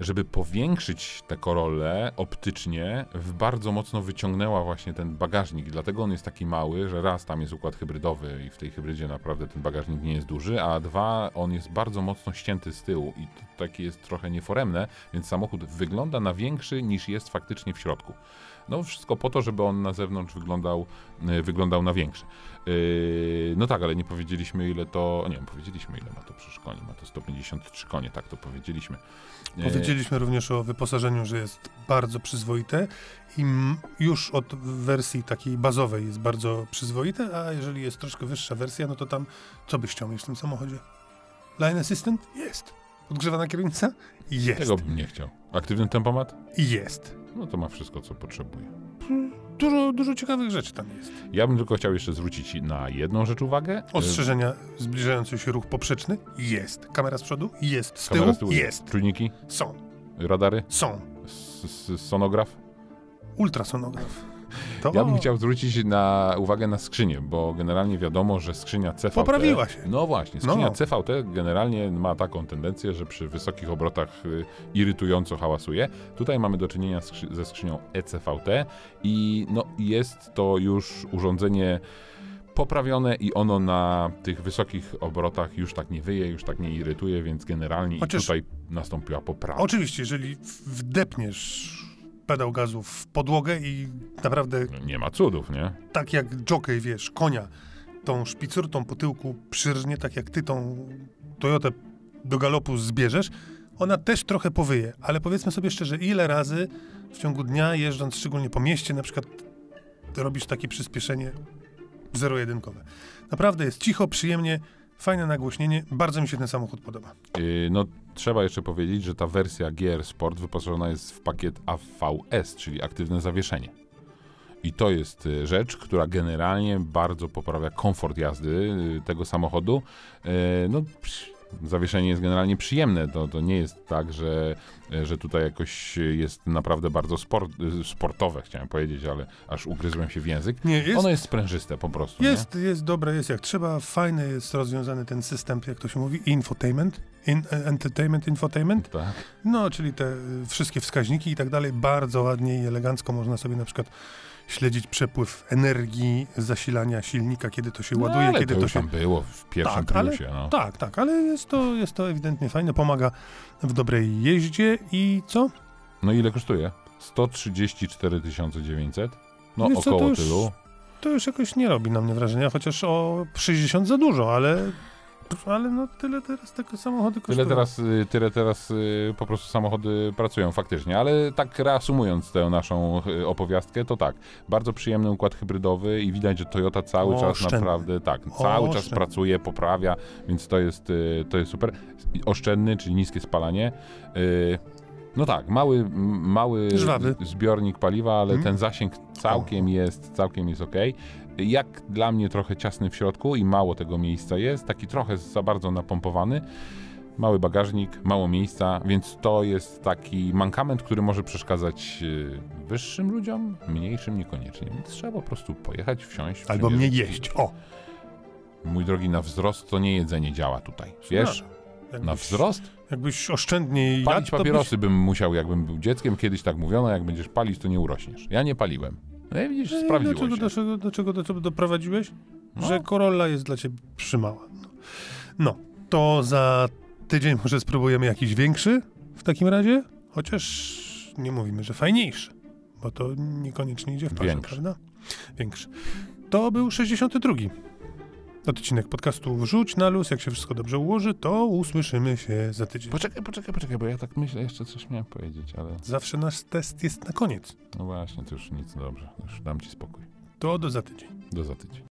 Speaker 3: żeby powiększyć tę Corollę optycznie, w bardzo mocno wyciągnęła właśnie ten bagażnik. Dlatego on jest taki mały, że raz tam jest układ hybrydowy i w tej hybrydzie naprawdę ten bagażnik nie jest duży, a dwa on jest bardzo mocno ścięty z tyłu i to takie jest trochę nieforemne, więc samochód wygląda na większy niż jest faktycznie w środku. No wszystko po to, żeby on na zewnątrz wyglądał, y, wyglądał na większy. Yy, no tak, ale nie powiedzieliśmy ile to, nie wiem, powiedzieliśmy ile ma to przecież koni, ma to 153 konie, tak to powiedzieliśmy. Yy,
Speaker 2: Powiedzieliśmy również o wyposażeniu, że jest bardzo przyzwoite i już od wersji takiej bazowej jest bardzo przyzwoite, a jeżeli jest troszkę wyższa wersja, no to tam co byś chciał mieć w tym samochodzie? Line Assistant? Jest. Podgrzewana kierownica? Jest.
Speaker 3: Tego bym nie chciał. Aktywny tempomat?
Speaker 2: Jest.
Speaker 3: No to ma wszystko, co potrzebuje.
Speaker 2: Dużo, dużo ciekawych rzeczy tam jest.
Speaker 3: Ja bym tylko chciał jeszcze zwrócić na jedną rzecz uwagę.
Speaker 2: Ostrzeżenia, zbliżający się ruch poprzeczny? Jest. Kamera z przodu? Jest. Z tyłu?
Speaker 3: z tyłu
Speaker 2: Jest.
Speaker 3: Czujniki,
Speaker 2: Są.
Speaker 3: radary,
Speaker 2: Są.
Speaker 3: s- s- sonograf.
Speaker 2: Ultrasonograf. To
Speaker 3: Ja bym chciał zwrócić na uwagę na skrzynię, bo generalnie wiadomo, że skrzynia CVT...
Speaker 2: Poprawiła się.
Speaker 3: No właśnie, skrzynia
Speaker 2: No.
Speaker 3: CVT generalnie ma taką tendencję, że przy wysokich obrotach y, irytująco hałasuje. Tutaj mamy do czynienia skrzy- ze skrzynią ECVT i no, jest to już urządzenie poprawione i ono na tych wysokich obrotach już tak nie wyje, już tak nie irytuje, więc generalnie
Speaker 2: Chociaż-
Speaker 3: tutaj nastąpiła poprawa.
Speaker 2: Oczywiście, jeżeli wdepniesz pedał gazu w podłogę i naprawdę
Speaker 3: No, Nie ma cudów, nie?
Speaker 2: tak jak jockey, wiesz, konia, tą szpicurtą po tyłku przyrżnie, tak jak ty tą Toyotę do galopu zbierzesz, ona też trochę powyje, ale powiedzmy sobie szczerze, ile razy w ciągu dnia jeżdżąc szczególnie po mieście, na przykład robisz takie przyspieszenie zero-jedynkowe. Naprawdę jest cicho, przyjemnie, fajne nagłośnienie, bardzo mi się ten samochód podoba.
Speaker 3: Yy, No, trzeba jeszcze powiedzieć, że ta wersja GR Sport wyposażona jest w pakiet AVS, czyli aktywne zawieszenie. I to jest y, rzecz, która generalnie bardzo poprawia komfort jazdy y, tego samochodu. Yy, No, zawieszenie jest generalnie przyjemne. To, to nie jest tak, że, że tutaj jakoś jest naprawdę bardzo sport, y, sportowe, chciałem powiedzieć, ale aż ugryzłem się w język.
Speaker 2: Nie, jest,
Speaker 3: Ono jest sprężyste po prostu. nie?
Speaker 2: jest, jest dobre, jest jak trzeba, fajny jest rozwiązany ten system, jak to się mówi, infotainment, in, entertainment, infotainment,
Speaker 3: Tak.
Speaker 2: No, czyli te y, wszystkie wskaźniki i tak dalej, bardzo ładnie i elegancko można sobie na przykład śledzić przepływ energii, zasilania silnika, kiedy to się
Speaker 3: No,
Speaker 2: ładuje,
Speaker 3: ale
Speaker 2: kiedy
Speaker 3: to
Speaker 2: to się...
Speaker 3: było w pierwszym
Speaker 2: Tak, ale-.
Speaker 3: No.
Speaker 2: Tak, tak, ale jest to, jest to ewidentnie fajne, pomaga w dobrej jeździe i co?
Speaker 3: No ile kosztuje? 134 900? No
Speaker 2: Wiesz co,
Speaker 3: około
Speaker 2: to już-
Speaker 3: tylu.
Speaker 2: To już jakoś nie robi na mnie wrażenia, chociaż o 60 za dużo, ale... Ale no tyle teraz tego samochody kosztują.
Speaker 3: Tyle teraz, y, tyle teraz y, po prostu samochody pracują faktycznie, ale tak reasumując tę naszą y, opowiastkę, to tak, bardzo przyjemny układ hybrydowy i widać, że Toyota cały czas naprawdę, tak, cały czas
Speaker 2: Oszczędny.
Speaker 3: pracuje, poprawia, więc to jest, y, to jest super. Oszczędny, czyli niskie spalanie. Y, No tak, mały, mały
Speaker 2: Żwawy.
Speaker 3: zbiornik paliwa, ale
Speaker 2: Mm.
Speaker 3: ten zasięg całkiem jest, całkiem jest ok. Jak dla mnie trochę ciasny w środku i mało tego miejsca jest, taki trochę za bardzo napompowany. Mały bagażnik, mało miejsca, więc to jest taki mankament, który może przeszkadzać y, wyższym ludziom, mniejszym niekoniecznie. Więc trzeba po prostu pojechać, wsiąść.
Speaker 2: Albo mnie jeść, o!
Speaker 3: Mój drogi, na wzrost to nie jedzenie działa tutaj. Wiesz?
Speaker 2: No,
Speaker 3: Na
Speaker 2: jakbyś-
Speaker 3: wzrost?
Speaker 2: Jakbyś oszczędniej
Speaker 3: Palić
Speaker 2: jadł,
Speaker 3: papierosy bym musiał, jakbym był dzieckiem. Kiedyś tak mówiono, jak będziesz palić, to nie urośniesz. Ja nie paliłem. No i widzisz,
Speaker 2: Byś...
Speaker 3: sprawdziło
Speaker 2: Dlaczego,
Speaker 3: się.
Speaker 2: dlaczego, dlaczego do czego doprowadziłeś?
Speaker 3: No.
Speaker 2: Że Corolla jest dla ciebie przymała. No. no, to za tydzień może spróbujemy jakiś większy w takim razie? Chociaż nie mówimy, że fajniejszy, bo to niekoniecznie idzie w parze,
Speaker 3: Większy.
Speaker 2: prawda? Większy. To był 62. Odcinek podcastu Wrzuć na luz. Jak się wszystko dobrze ułoży, to usłyszymy się za tydzień.
Speaker 3: Poczekaj, poczekaj, poczekaj, bo ja tak myślę, jeszcze coś miałem powiedzieć, ale
Speaker 2: Zawsze nasz test jest na koniec.
Speaker 3: no właśnie, to już nic, dobrze. Już dam ci spokój.
Speaker 2: To do za tydzień.
Speaker 3: Do za tydzień.